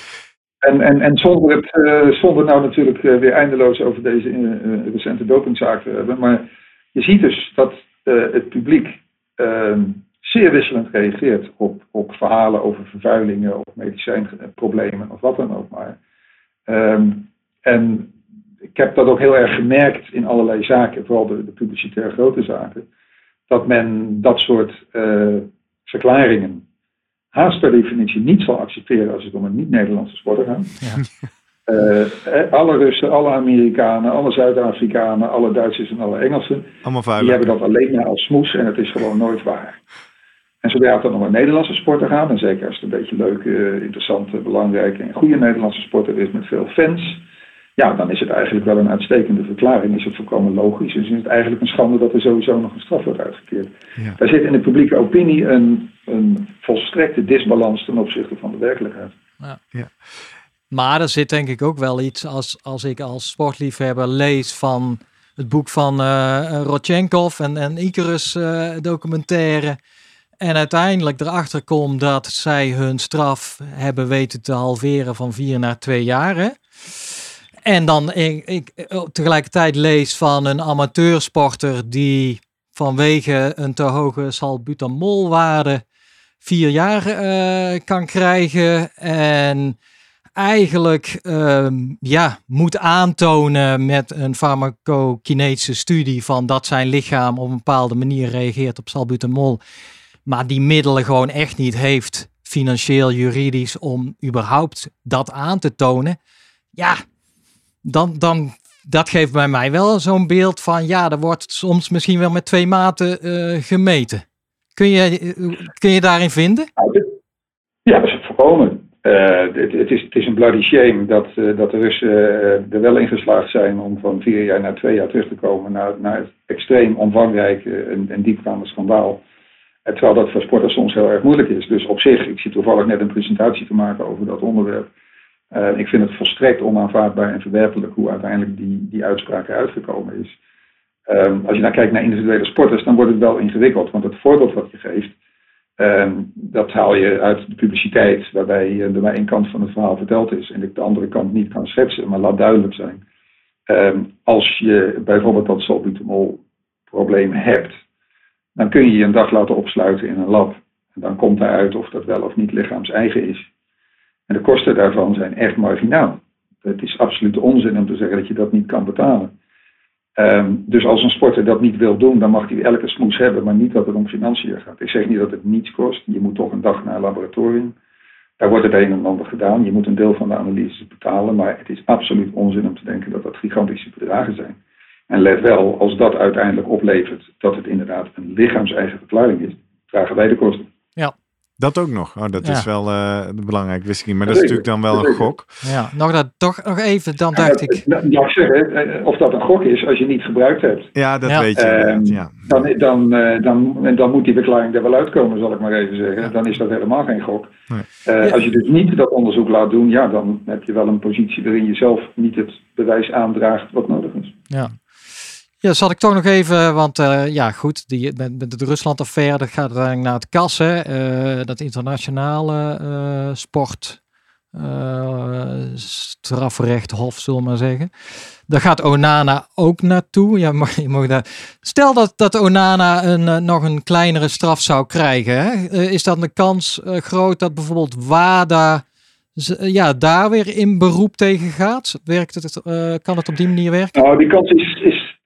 S3: En, en, en zonder, het, uh, zonder nou natuurlijk uh, weer eindeloos over deze uh, recente dopingzaak te hebben. Maar je ziet dus dat het publiek ehm, zeer wisselend reageert op, op verhalen over vervuilingen of medicijnproblemen of wat dan ook maar. Um, en ik heb dat ook heel erg gemerkt in allerlei zaken, vooral de, de publicitair grote zaken, dat men dat soort uh, verklaringen haast per definitie niet zal accepteren als het om een niet-Nederlandse sporter gaat. Ja. Uh, alle Russen, alle Amerikanen, alle Zuid-Afrikanen, alle Duitsers en alle Engelsen, die hebben dat alleen maar als smoes en het is gewoon nooit waar. En zodra het dan om een Nederlandse sporter gaat, en zeker als het een beetje leuke, interessante, belangrijke en goede Nederlandse sporter is met veel fans, ja, dan is het eigenlijk wel een uitstekende verklaring. Is het volkomen logisch. Dus is het eigenlijk een schande dat er sowieso nog een straf wordt uitgekeerd. Ja. Daar zit in de publieke opinie een, een volstrekte disbalans ten opzichte van de werkelijkheid. Ja.
S2: ja. Maar er zit denk ik ook wel iets als, als ik als sportliefhebber lees van het boek van uh, Rodchenkov en, en Icarus uh, documentaire. En uiteindelijk erachter kom dat zij hun straf hebben weten te halveren van vier naar twee jaar. En dan ik, ik, tegelijkertijd lees van een amateursporter die vanwege een te hoge salbutamolwaarde vier jaar uh, kan krijgen. En eigenlijk uh, ja, moet aantonen met een farmacokinetische studie van dat zijn lichaam op een bepaalde manier reageert op salbutamol. Maar die middelen gewoon echt niet heeft, financieel, juridisch, om überhaupt dat aan te tonen. Ja, dan, dan dat geeft bij mij wel zo'n beeld van ja, er wordt soms misschien wel met twee maten uh, gemeten. Kun je, uh, kun je daarin vinden?
S3: Ja, dat is voorkomen. Het, het, is, het is een bloody shame dat, dat de Russen er wel in geslaagd zijn om van vier jaar naar twee jaar terug te komen naar, naar het extreem omvangrijke en, en diepgaande schandaal. Terwijl dat voor sporters soms heel erg moeilijk is. Dus op zich, ik zit toevallig net een presentatie te maken over dat onderwerp. Ik vind het volstrekt onaanvaardbaar en verwerpelijk hoe uiteindelijk die, die uitspraak uitgekomen is. Um, als je nou kijkt naar individuele sporters, dan wordt het wel ingewikkeld. Want het voorbeeld wat je geeft, um, dat haal je uit de publiciteit, waarbij uh, er maar één kant van het verhaal verteld is en ik de andere kant niet kan schetsen, maar laat duidelijk zijn. Um, als je bijvoorbeeld dat salbutamol probleem hebt, dan kun je je een dag laten opsluiten in een lab. En dan komt eruit of dat wel of niet lichaams-eigen is. En de kosten daarvan zijn echt marginaal. Het is absolute onzin om te zeggen dat je dat niet kan betalen. Um, dus als een sporter dat niet wil doen, dan mag hij elke smoes hebben, maar niet dat het om financiën gaat. Ik zeg niet dat het niets kost. Je moet toch een dag naar een laboratorium. Daar wordt het een en ander gedaan. Je moet een deel van de analyses betalen, maar het is absoluut onzin om te denken dat dat gigantische bedragen zijn. En let wel, als dat uiteindelijk oplevert dat het inderdaad een lichaams-eigen verklaring is, dragen wij de kosten.
S2: Ja,
S1: dat ook nog. Oh, dat is wel uh, belangrijk, wist ik niet. Maar dat is natuurlijk dan wel een gok.
S2: Ja, nog, dat, toch nog even, dan dacht ik...
S3: Ja, zeggen, eh, of dat een gok is als je niet gebruikt hebt.
S1: Ja, dat weet je.
S3: Uh, ja. dan, dan, dan, dan moet die verklaring er wel uitkomen, zal ik maar even zeggen. Dan is dat helemaal geen gok. Nee. Als je dus niet dat onderzoek laat doen, ja, dan heb je wel een positie waarin je zelf niet het bewijs aandraagt wat nodig is.
S2: Ja. Ja, zat ik toch nog even, want uh, ja goed, die, met, met de Rusland-affaire, dat gaat uiteindelijk naar het kassen. Uh, dat internationale uh, sport, strafrecht, hof, zullen maar zeggen. Daar gaat Onana ook naartoe. Ja, mag, je mag daar... Stel dat, dat Onana een, nog een kleinere straf zou krijgen. Hè? is dan de kans groot dat bijvoorbeeld WADA ja, daar weer in beroep tegen gaat? Werkt het, kan het op die manier werken?
S3: Nou, die kans is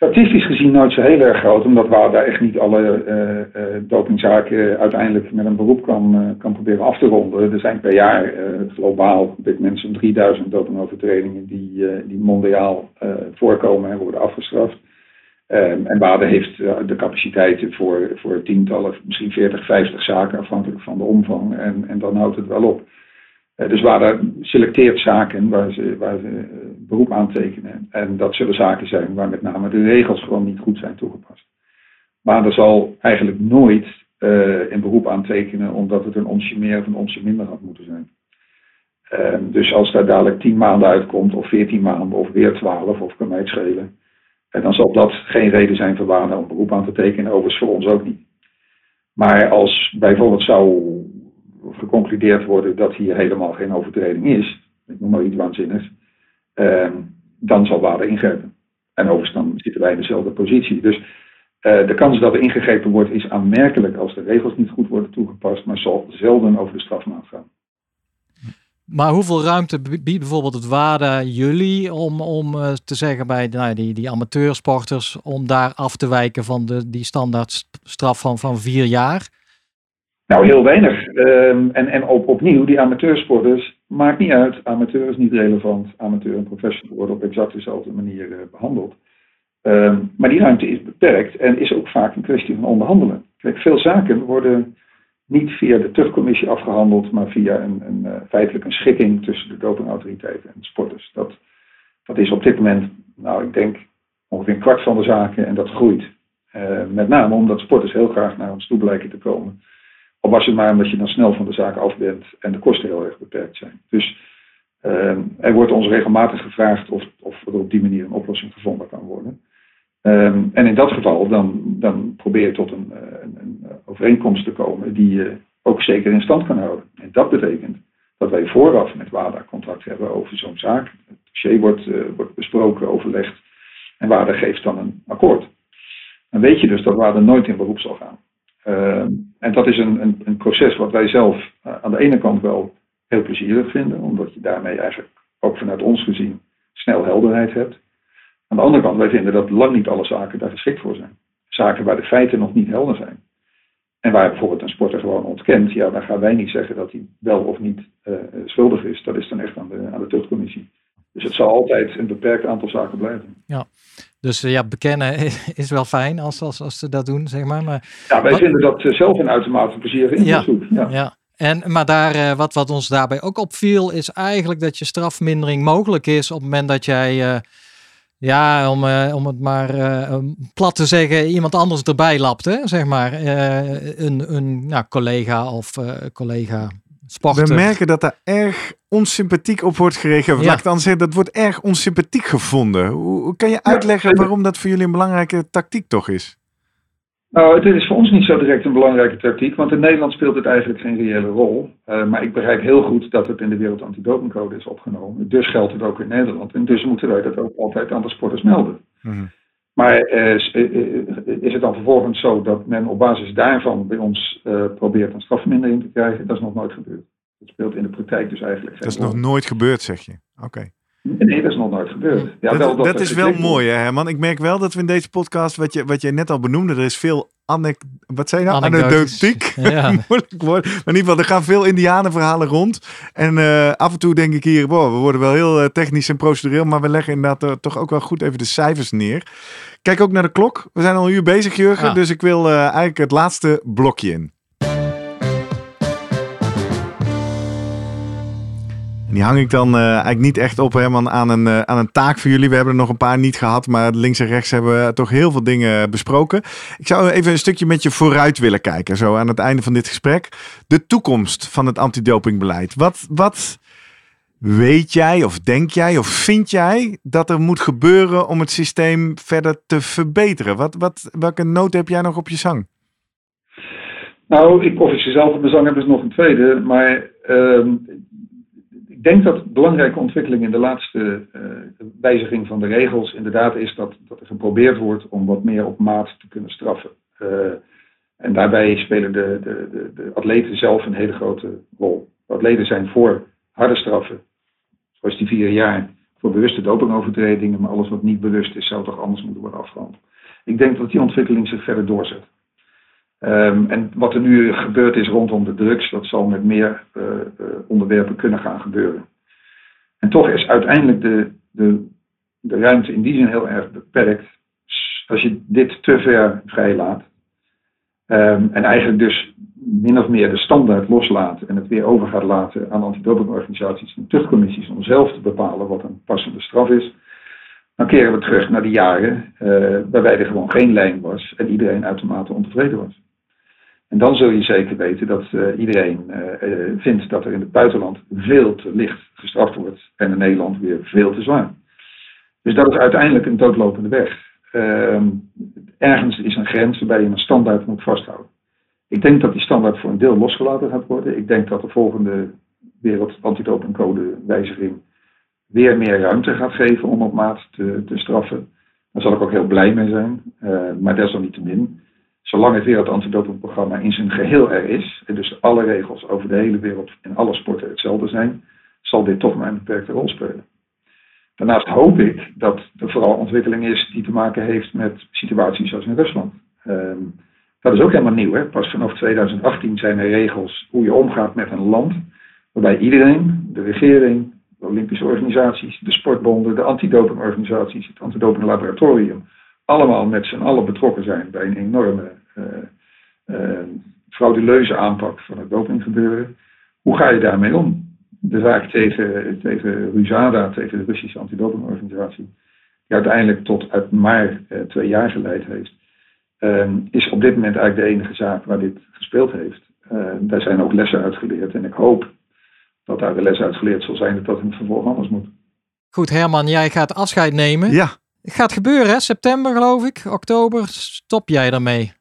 S3: statistisch gezien nooit zo heel erg groot, omdat WADA echt niet alle uh, uh, dopingzaken uiteindelijk met een beroep kan, uh, kan proberen af te ronden. Er zijn per jaar globaal op dit moment zo'n 3000 dopingovertredingen die, die mondiaal voorkomen en worden afgestraft. Um, en WADA heeft de capaciteiten voor, voor tientallen, misschien 40, 50 zaken afhankelijk van de omvang. En, en dan houdt het wel op. Eh, dus waar er selecteert zaken waar ze, waar ze eh, beroep aantekenen. En dat zullen zaken zijn waar met name de regels gewoon niet goed zijn toegepast. Maar er zal eigenlijk nooit uh, een beroep aantekenen omdat het een onsje meer of een onsje minder had moeten zijn. Uh, dus als daar dadelijk 10 maanden uitkomt, of 14 maanden, of weer 12, of kan mij het schelen. En dan zal dat geen reden zijn voor waarde om beroep aan te tekenen, overigens voor ons ook niet. Maar als bijvoorbeeld zou geconcludeerd worden dat hier helemaal geen overtreding is, ik noem maar iets waanzinnigs, uh, dan zal waarde ingrijpen. En overigens dan zitten wij in dezelfde positie. Dus uh, de kans dat er ingegrepen wordt is aanmerkelijk als de regels niet goed worden toegepast, maar zal zelden over de strafmaat gaan.
S2: Maar hoeveel ruimte biedt bijvoorbeeld het WADA jullie om, om uh, te zeggen bij nou, die, die amateursporters om daar af te wijken van de, die standaard straf van, van vier jaar?
S3: Nou, heel weinig. Um, en en op, opnieuw, die amateursporters, maakt niet uit. Amateur is niet relevant. Amateur en professional worden op exact dezelfde manier uh, behandeld. Um, maar die ruimte is beperkt en is ook vaak een kwestie van onderhandelen. Kijk, veel zaken worden niet via de tuchtcommissie afgehandeld, maar via een, een uh, feitelijk een schikking tussen de dopingautoriteiten en de sporters. Dat, dat is op dit moment, nou ik denk, ongeveer een kwart van de zaken en dat groeit. Uh, met name omdat sporters heel graag naar ons toe blijken te komen. Al was het maar omdat je dan snel van de zaak af bent en de kosten heel erg beperkt zijn. Dus uh, er wordt ons regelmatig gevraagd of, of er op die manier een oplossing gevonden kan worden. Um, en in dat geval dan, dan probeer je tot een, een, een overeenkomst te komen die je ook zeker in stand kan houden. En dat betekent dat wij vooraf met WADA contact hebben over zo'n zaak. Het dossier wordt, uh, wordt besproken, overlegd en WADA geeft dan een akkoord. Dan weet je dus dat WADA nooit in beroep zal gaan. Uh, en dat is een, een, een, proces wat wij zelf uh, aan de ene kant wel heel plezierig vinden, omdat je daarmee eigenlijk ook vanuit ons gezien snel helderheid hebt. Aan de andere kant, wij vinden dat lang niet alle zaken daar geschikt voor zijn. Zaken waar de feiten nog niet helder zijn. En waar bijvoorbeeld een sporter gewoon ontkent, ja, dan gaan wij niet zeggen dat hij wel of niet uh, schuldig is. Dat is dan echt aan de, aan de tuchtcommissie. Dus het zal altijd een beperkt aantal zaken blijven.
S2: Ja, dus uh, ja, bekennen is wel fijn als, als, als ze dat doen, zeg maar. maar
S3: ja, wij wat... vinden dat zelf een uitermate plezierig invalshoek.
S2: Ja, ja. ja. En, maar daar, uh, wat, wat ons daarbij ook opviel, is eigenlijk dat je strafmindering mogelijk is op het moment dat jij ja, om, uh, om het maar uh, plat te zeggen, iemand anders erbij lapt, hè? zeg maar. Uh, een een nou, collega of collega
S1: We merken dat daar erg onsympathiek op wordt gereageerd. Ja. dan zeggen, dat wordt erg onsympathiek gevonden. Hoe, hoe kan je uitleggen waarom dat voor jullie een belangrijke tactiek toch is?
S3: Nou, het is voor ons niet zo direct een belangrijke tactiek, want in Nederland speelt het eigenlijk geen reële rol. Uh, maar ik begrijp heel goed dat het in de Wereld Antidopingcode is opgenomen. Dus geldt het ook in Nederland. En dus moeten wij dat ook altijd aan de sporters melden. Mm-hmm. Maar uh, is het dan vervolgens zo dat men op basis daarvan bij ons uh, probeert een strafvermindering te krijgen? Dat is nog nooit gebeurd. Dat speelt in de praktijk dus eigenlijk
S1: Dat is nog nooit gebeurd, zeg je? Oké. Okay.
S3: Nee, dat is nog nooit gebeurd. Ja,
S1: dat, wel dat, dat is wel mooi, hè, Herman. Ik merk wel dat we in deze podcast, wat je, wat je net al benoemde, er is veel anek wat zei je nou? anekdotiek. Ja. Moeilijk woord. Maar in ieder geval, er gaan veel indianenverhalen rond. En uh, af en toe denk ik hier, wow, we worden wel heel uh, technisch en procedureel, maar we leggen inderdaad uh, toch ook wel goed even de cijfers neer. Kijk ook naar de klok. We zijn al een uur bezig, Jurgen. Ja. Dus ik wil eigenlijk het laatste blokje in. En die hang ik dan uh, eigenlijk niet echt op, Herman, aan een, uh, aan een taak voor jullie. We hebben er nog een paar niet gehad, maar links en rechts hebben we toch heel veel dingen besproken. Ik zou even een stukje met je vooruit willen kijken, zo aan het einde van dit gesprek. De toekomst van het antidopingbeleid. Wat, wat weet jij of denk jij of vind jij dat er moet gebeuren om het systeem verder te verbeteren? Wat, wat, welke noot heb jij nog op je zang?
S3: Nou, ik, of ik ze zelf op mijn zang heb is nog een tweede, maar... Uh, ik denk dat belangrijke ontwikkeling in de laatste uh, wijziging van de regels inderdaad is dat, dat er geprobeerd wordt om wat meer op maat te kunnen straffen. Uh, en daarbij spelen de, de, de, de, atleten zelf een hele grote rol. Atleten zijn voor harde straffen, zoals die vier jaar, voor bewuste dopingovertredingen, maar alles wat niet bewust is, zou toch anders moeten worden afgehandeld. Ik denk dat die ontwikkeling zich verder doorzet. Um, en wat er nu gebeurd is rondom de drugs, dat zal met meer uh, uh, onderwerpen kunnen gaan gebeuren. En toch is uiteindelijk de, de, de ruimte in die zin heel erg beperkt. Als je dit te ver vrijlaat. Um, en eigenlijk dus min of meer de standaard loslaat en het weer over gaat laten aan antidopingorganisaties en tuchtcommissies om zelf te bepalen wat een passende straf is. Dan keren we terug naar de jaren uh, waarbij er gewoon geen lijn was en iedereen uitermate ontevreden was. En dan zul je zeker weten dat uh, iedereen uh, vindt dat er in het buitenland veel te licht gestraft wordt en in Nederland weer veel te zwaar. Dus dat is uiteindelijk een doodlopende weg. Uh, ergens is een grens waarbij je een standaard moet vasthouden. Ik denk dat die standaard voor een deel losgelaten gaat worden. Ik denk dat de volgende wereld antidopingcode wijziging weer meer ruimte gaat geven om op maat te, te straffen. Daar zal ik ook heel blij mee zijn. maar desalniettemin zolang het Wereld in zijn geheel er is, en dus alle regels over de hele wereld in alle sporten hetzelfde zijn, zal dit toch maar een beperkte rol spelen. Daarnaast hoop ik dat er vooral ontwikkeling is die te maken heeft met situaties zoals in Rusland. Ehm, dat is ook helemaal nieuw. Hè? Pas vanaf 2018 zijn er regels hoe je omgaat met een land. Waarbij iedereen, de regering, de Olympische organisaties, de sportbonden, de antidopingorganisaties, het antidopinglaboratorium, allemaal met z'n allen betrokken zijn bij een enorme uh, uh, frauduleuze aanpak van het dopinggebeuren. Hoe ga je daarmee om? De zaak tegen, tegen RUSADA, tegen de Russische antidopingorganisatie, die uiteindelijk tot uit maar uh, twee jaar geleid heeft, is op dit moment eigenlijk de enige zaak waar dit gespeeld heeft. daar zijn ook lessen uitgeleerd en ik hoop dat daar de les uitgeleerd zal zijn dat dat in het vervolg anders moet.
S2: Goed, Herman, jij gaat afscheid nemen.
S1: Ja.
S2: Het gaat gebeuren, hè? September, geloof ik. Oktober stop jij daarmee.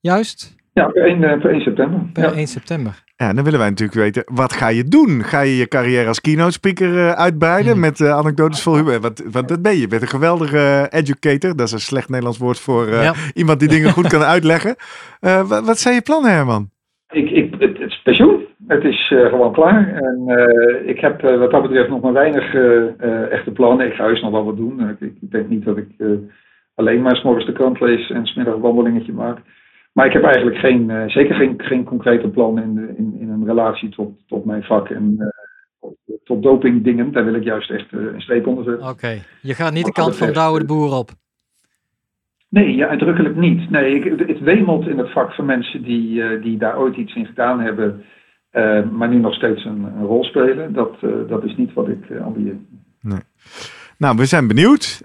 S2: Juist?
S3: Ja, per 1, per 1 september.
S2: Per
S3: ja.
S2: 1 september.
S1: Ja, dan willen wij natuurlijk weten, wat ga je doen? Ga je je carrière als keynote speaker uh, uitbreiden
S2: Hmm.
S1: met uh, anekdotes vol humor? Want, want dat ben je. Je bent een geweldige uh, educator. Dat is een slecht Nederlands woord voor
S2: Ja.
S1: iemand die dingen goed kan uitleggen. Eh, wat, wat zijn je plannen, Herman?
S3: Ik, ik, het, het is pensioen. Het is uh, gewoon klaar. En uh, ik heb uh, wat dat betreft nog maar weinig echte plannen. Ik ga heus nog wel wat doen. Ik, ik, denk niet dat ik alleen maar s'morgens de krant lees en smiddag een wandelingetje maak. Maar ik heb eigenlijk geen, zeker geen, geen concrete plannen in, de, in, in een relatie tot, tot mijn vak en tot, tot dopingdingen. Daar wil ik juist echt een streep onder zetten.
S2: Oké, okay. je gaat niet de kant van Douwe de Boer op.
S3: Nee, ja, uitdrukkelijk niet. Nee, ik, het wemelt in het vak van mensen die, uh, die daar ooit iets in gedaan hebben, uh, maar nu nog steeds een, een rol spelen. Dat, uh, dat is niet wat ik ambieer.
S1: Nee. Nou, we zijn benieuwd.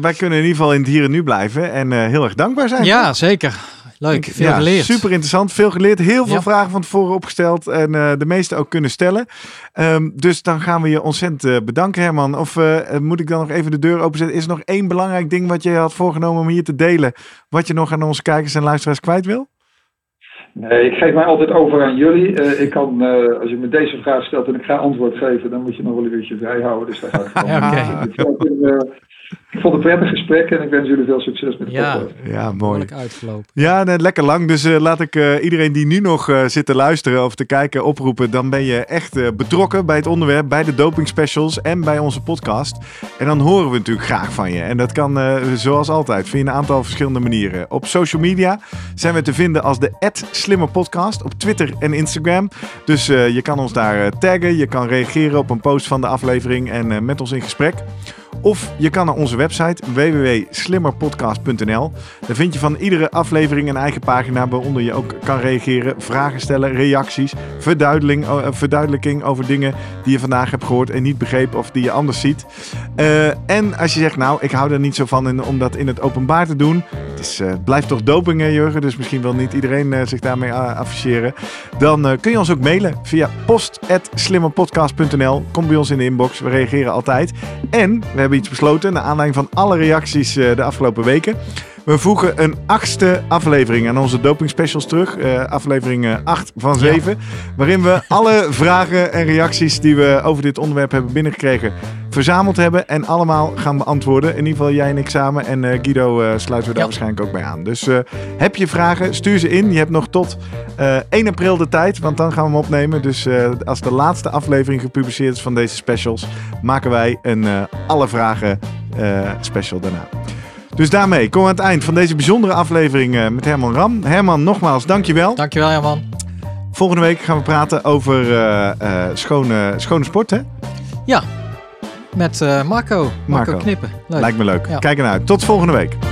S1: wij kunnen in ieder geval in het hier en nu blijven en heel erg dankbaar zijn.
S2: Ja, zeker. Leuk, veel
S1: ja,
S2: geleerd.
S1: Super interessant, veel geleerd. Heel veel
S2: Ja.
S1: vragen van tevoren opgesteld en eh, de meeste ook kunnen stellen. Ehm, dus dan gaan we je ontzettend eh, bedanken, Herman. Of eh, moet ik dan nog even de deur openzetten? Is er nog één belangrijk ding wat je had voorgenomen om hier te delen? Wat je nog aan onze kijkers en luisteraars kwijt wil?
S3: Nee, ik geef mij altijd over aan jullie. Uh, ik kan, uh, als je me deze vraag stelt en ik ga antwoord geven, dan moet je nog wel een uurtje vrij houden. Dus daar ga ik gewoon.
S2: Oké.
S3: Ik vond het een, het prettig gesprek en ik wens jullie veel succes met de
S2: Ja.
S3: podcast.
S1: Ja, mooi.
S2: Uitgelopen.
S1: Ja, nee, lekker lang. Dus eh, laat ik eh, iedereen die nu nog eh, zit te luisteren of te kijken oproepen. Dan ben je echt eh, betrokken bij het onderwerp, bij de doping specials en bij onze podcast. En dan horen we natuurlijk graag van je. En dat kan eh, zoals altijd via een aantal verschillende manieren. Op social media zijn we te vinden als de Slimmer Podcast op Twitter en Instagram. Dus eh, je kan ons daar taggen, je kan reageren op een post van de aflevering en eh, met ons in gesprek. Of je kan naar onze website www.slimmerpodcast.nl. Daar vind je van iedere aflevering een eigen pagina waaronder je ook kan reageren, vragen stellen, reacties, verduidelijking, uh, verduidelijking over dingen die je vandaag hebt gehoord en niet begrepen of die je anders ziet. Uh, en als je zegt, nou, ik hou er niet zo van in, om dat in het openbaar te doen. Het, is, het blijft toch doping, hè, Jurgen, dus misschien wil niet iedereen zich daarmee afficheren. Dan kun je ons ook mailen via post.slimmerpodcast.nl. Kom bij ons in de inbox, we reageren altijd. En we hebben iets besloten, naar aanleiding van alle reacties uh, de afgelopen weken. We voegen een achtste aflevering aan onze doping specials terug. Uh, aflevering 8 van 7. Ja. Waarin we alle vragen en reacties die we over dit onderwerp hebben binnengekregen verzameld hebben. En allemaal gaan beantwoorden. In ieder geval jij en ik samen. En uh, Guido uh, sluiten we daar ja. waarschijnlijk ook bij aan. Dus heb je vragen, stuur ze in. Je hebt nog tot 1 april de tijd. Want dan gaan we hem opnemen. Dus als de laatste aflevering gepubliceerd is van deze specials. Maken wij een alle vragen special daarna. Dus daarmee komen we aan het eind van deze bijzondere aflevering uh, met Herman Ram. Herman, nogmaals, dankjewel.
S2: Dankjewel, Herman.
S1: Volgende week gaan we praten over uh, uh, schone, schone sport, hè?
S2: Ja, met Marco. Marco. Marco Knippen.
S1: Leuk. Lijkt me leuk. Ja. Kijk ernaar uit. Tot volgende week.